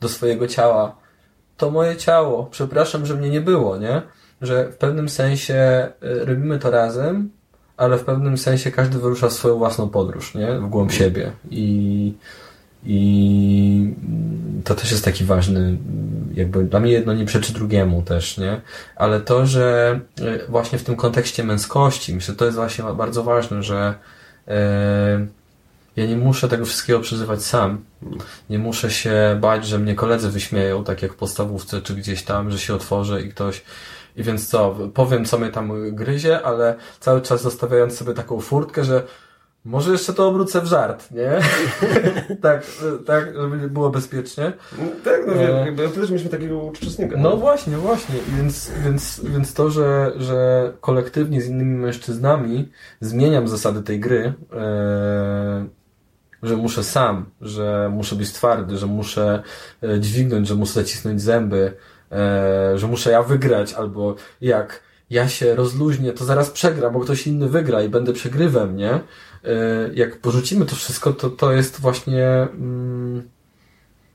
do swojego ciała to moje ciało, przepraszam, że mnie nie było, nie? Że w pewnym sensie y, robimy to razem, ale w pewnym sensie każdy wyrusza swoją własną podróż, nie? W głąb siebie. I, i to też jest taki ważny, jakby dla mnie jedno nie przeczy drugiemu też, nie? Ale to, że e, właśnie w tym kontekście męskości, myślę, to jest właśnie bardzo ważne, że e, ja nie muszę tego wszystkiego przeżywać sam. Nie muszę się bać, że mnie koledzy wyśmieją, tak jak w podstawówce, czy gdzieś tam, że się otworzę i ktoś i więc co, powiem co mnie tam gryzie, ale cały czas zostawiając sobie taką furtkę, że może jeszcze to obrócę w żart, nie? tak, tak, żeby było bezpiecznie. Tak, no e... jakby też mieliśmy takiego uczestnika. No, no właśnie, właśnie. Więc, więc, więc to, że, że kolektywnie z innymi mężczyznami zmieniam zasady tej gry, e... że muszę sam, że muszę być twardy, że muszę e, dźwignąć, że muszę zacisnąć zęby, e... że muszę ja wygrać, albo jak ja się rozluźnię, to zaraz przegram, bo ktoś inny wygra i będę przegrywem, nie? E, jak porzucimy to wszystko, to to jest właśnie mm,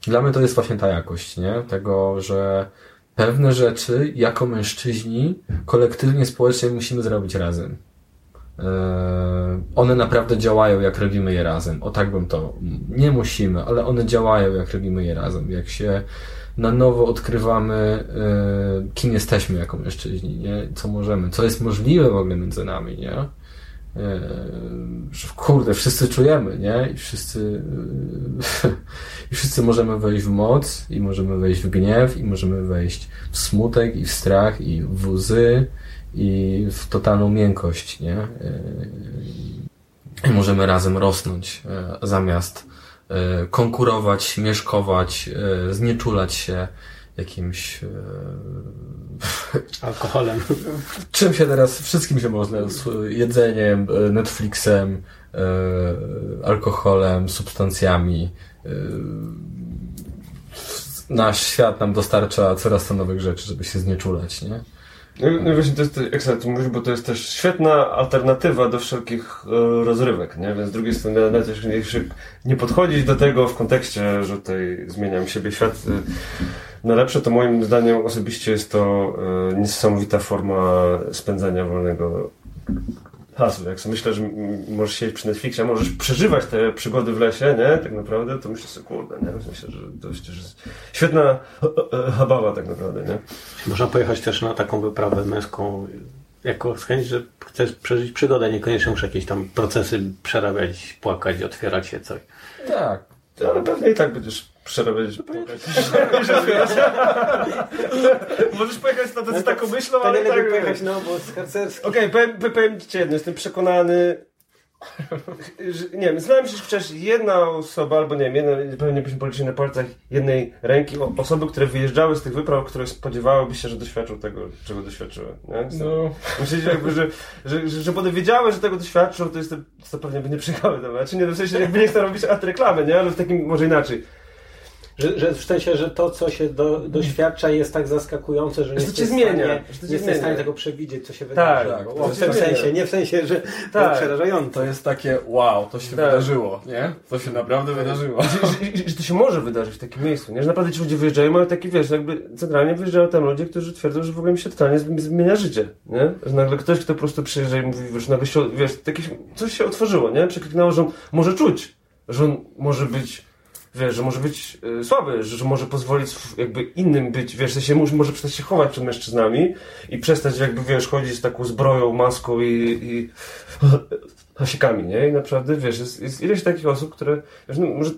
dla mnie to jest właśnie ta jakość, nie? Tego, że pewne rzeczy jako mężczyźni kolektywnie, społecznie musimy zrobić razem. E, one naprawdę działają, jak robimy je razem. O tak bym to. Nie musimy, ale one działają, jak robimy je razem. Jak się na nowo odkrywamy, e, kim jesteśmy jako mężczyźni, nie? co możemy, co jest możliwe w ogóle między nami, nie? E, że kurde, wszyscy czujemy, nie? I wszyscy, i wszyscy możemy wejść w moc, i możemy wejść w gniew, i możemy wejść w smutek, i w strach, i w łzy, i w totalną miękkość, nie? E, I możemy razem rosnąć, e, zamiast konkurować, śmieszkować, znieczulać się jakimś Alkoholem. Czym się teraz, wszystkim się można, jedzeniem, e, Netflixem, e, alkoholem, substancjami. E, nasz świat nam dostarcza coraz to nowych rzeczy, żeby się znieczulać, nie? No, no właśnie to jest, mówisz, bo to jest też świetna alternatywa do wszelkich e, rozrywek, nie? Więc z drugiej strony nawet jeśli nie podchodzić do tego w kontekście, że tutaj zmieniam siebie świat e, na lepsze, to moim zdaniem osobiście jest to e, niesamowita forma spędzania wolnego czasu. Jak sobie myślę, że możesz siedzieć przy Netflixie, możesz przeżywać te przygody w lesie, nie? Tak naprawdę, to myślę sobie, kurde, nie? Myślę, że to jest świetna habawa tak naprawdę, nie? Można pojechać też na taką wyprawę męską jako z chęć, że chcesz przeżyć przygodę, niekoniecznie muszę jakieś tam procesy przerabiać, płakać, otwierać się, coś. Tak. Ale pewnie i tak będziesz przerabiać. Możesz pojechać na to z taką myślą, ale tak... pojechać na obóz harcerski. Okej, okay, powiem, powiem Ci jedno, jestem przekonany, nie wiem, znałem się przecież jedna osoba, albo nie wiem, jedna, pewnie byśmy policzyli na palcach jednej ręki osoby, które wyjeżdżały z tych wypraw, które spodziewałyby się, że doświadczą tego, czego doświadczyły. Nie? No. Myślę, jakby, że, że, że, że potem wiedziały, że tego doświadczą, to, jest, to pewnie by nie przyjechały do mnie. Czy nie, w sensie jakby nie chcę robić reklamy, nie? Ale w takim może inaczej. Że, że w sensie, że to, co się do, doświadcza jest tak zaskakujące, że nie jesteś w stanie, nie jesteś w stanie tego przewidzieć, co się wydarzy. Tak, w tym sensie, nie w sensie, że tak. to przerażające. To jest takie wow, to się tak. wydarzyło, nie? To się naprawdę wydarzyło. Że, że, że, to się może wydarzyć w takim miejscu, nie? Że naprawdę ci ludzie wyjeżdżają, mają taki, wiesz, jakby centralnie wyjeżdżają tam ludzie, którzy twierdzą, że w ogóle mi się totalnie zmienia życie, nie? Że nagle ktoś, kto po prostu przyjeżdża i mówi, wiesz, nagle się, wiesz, takie, coś się otworzyło, nie? Przekliknęło, że on może czuć, że on może być wiesz, że może być y, słaby, że, że, może pozwolić jakby innym być, wiesz, że się może, może przestać się chować przed mężczyznami i przestać jakby, wiesz, chodzić z taką zbroją, maską i, i hasiekami, nie? I naprawdę, wiesz, jest, jest ileś takich osób, które, wiesz, no, może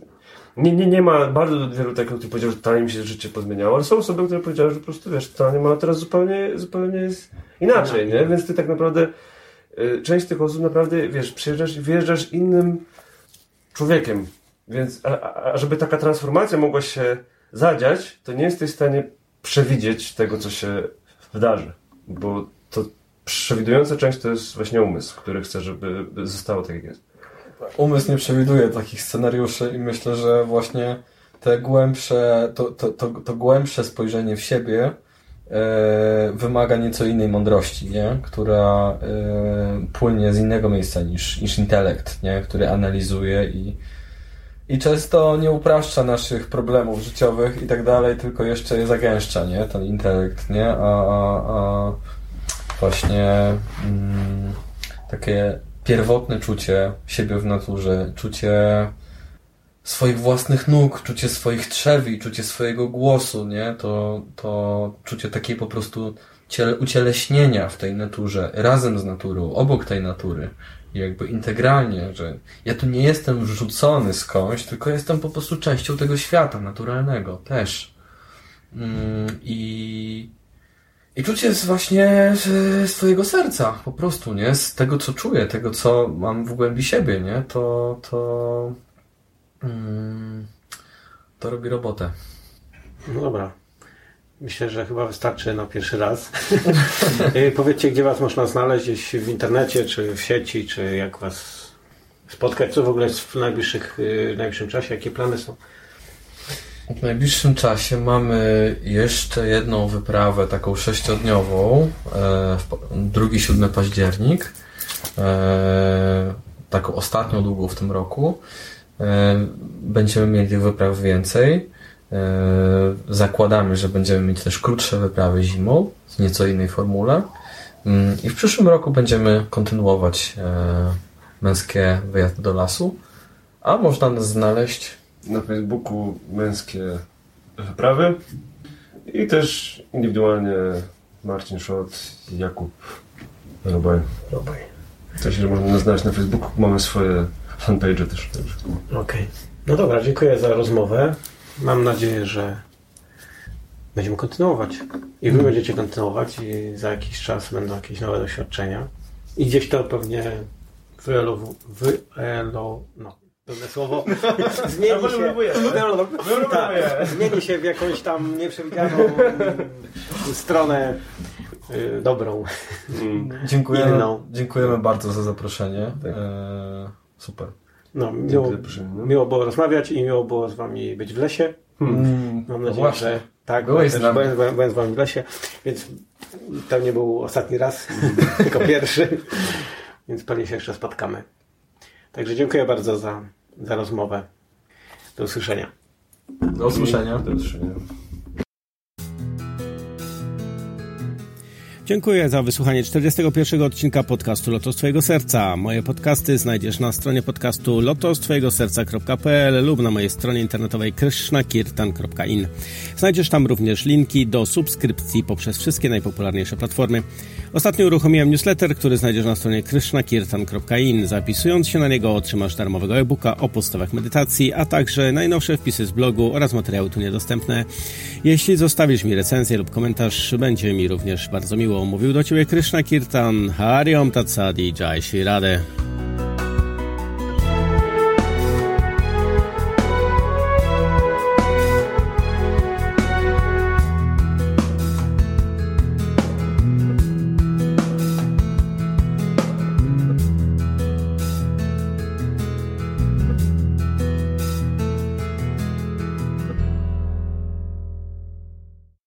nie, nie, nie ma bardzo wielu takich, którzy powiedział, że totalnie mi się życie pozmieniało, ale są osoby, które powiedziały, że po prostu, wiesz, totalnie ma teraz zupełnie, zupełnie jest inaczej, nie? Więc ty tak naprawdę, y, część tych osób naprawdę, wiesz, przyjeżdżasz i wyjeżdżasz innym człowiekiem, więc, a, a żeby taka transformacja mogła się zadziać, to nie jesteś w stanie przewidzieć tego, co się wydarzy. Bo to przewidująca część to jest właśnie umysł, który chce, żeby zostało tak, jak jest. Umysł nie przewiduje takich scenariuszy i myślę, że właśnie te głębsze, to, to, to, to głębsze spojrzenie w siebie e, wymaga nieco innej mądrości, nie? która e, płynie z innego miejsca niż, niż intelekt, nie? który analizuje i i często nie upraszcza naszych problemów życiowych i tak dalej, tylko jeszcze je zagęszcza, nie? Ten intelekt, nie? A, a, a właśnie mm, takie pierwotne czucie siebie w naturze, czucie swoich własnych nóg, czucie swoich trzewi, czucie swojego głosu, nie? To, to czucie takiej po prostu ciele, ucieleśnienia w tej naturze, razem z naturą, obok tej natury. Jakby integralnie, że ja tu nie jestem wrzucony skądś, tylko jestem po prostu częścią tego świata naturalnego też. Mm, I, i czucie z właśnie z swojego serca, po prostu, nie? Z tego, co czuję, tego, co mam w głębi siebie, nie? To, to, mm, to robi robotę. No dobra. Myślę, że chyba wystarczy na pierwszy raz. Y, powiedzcie, gdzie Was można znaleźć, gdzieś w internecie, czy w sieci, czy jak Was spotkać, co w ogóle w, najbliższych, y, w najbliższym czasie, jakie plany są? W najbliższym czasie mamy jeszcze jedną wyprawę, taką sześciodniową, e, drugi, siódmy październik, e, taką ostatnią długą w tym roku. E, będziemy mieli tych wypraw więcej. Zakładamy, że będziemy mieć też krótsze wyprawy zimą, w nieco innej formule. Mm, I w przyszłym roku będziemy kontynuować męskie wyjazdy do lasu, a można nas znaleźć na Facebooku męskie wyprawy i też indywidualnie Marcin Szot i Jakub Robaj. Robaj. Też można nas znaleźć na Facebooku, mamy swoje fanpage też. Okej. Okay. No dobra, dziękuję za rozmowę. Mam nadzieję, że będziemy kontynuować. I wy będziecie kontynuować i za jakiś czas będą jakieś nowe doświadczenia. I gdzieś to pewnie wyelo, wyelo, no, Pełne słowo. Zmieni się, tak, zmieni się w jakąś tam nieprzewidzianą stronę y, dobrą. Mm. Dziękujemy, inną. dziękujemy bardzo za zaproszenie. Tak. E, super. No, miło, miło było rozmawiać i miło było z wami być w lesie. Hmm. Mam nadzieję, no że tak, byłem, byłem, byłem z wami w lesie, więc to nie był ostatni raz, tylko pierwszy, więc pewnie się jeszcze spotkamy. Także dziękuję bardzo za, za rozmowę. Do usłyszenia. Do usłyszenia. Do usłyszenia. Dziękuję za wysłuchanie 41 odcinka podcastu Lotos Twojego Serca. Moje podcasty znajdziesz na stronie podcastu lotostwojegoserca.pl lub na mojej stronie internetowej krishnakirtan.in. Znajdziesz tam również linki do subskrypcji poprzez wszystkie najpopularniejsze platformy. Ostatnio uruchomiłem newsletter, który znajdziesz na stronie krishnakirtan.in. Zapisując się na niego otrzymasz darmowego e-booka o podstawach medytacji, a także najnowsze wpisy z blogu oraz materiały tu niedostępne. Jeśli zostawisz mi recenzję lub komentarz, będzie mi również bardzo miło. Mówił do Ciebie Krishna Kirtan, Hariom Tatsadi, Jai Shri Radhe.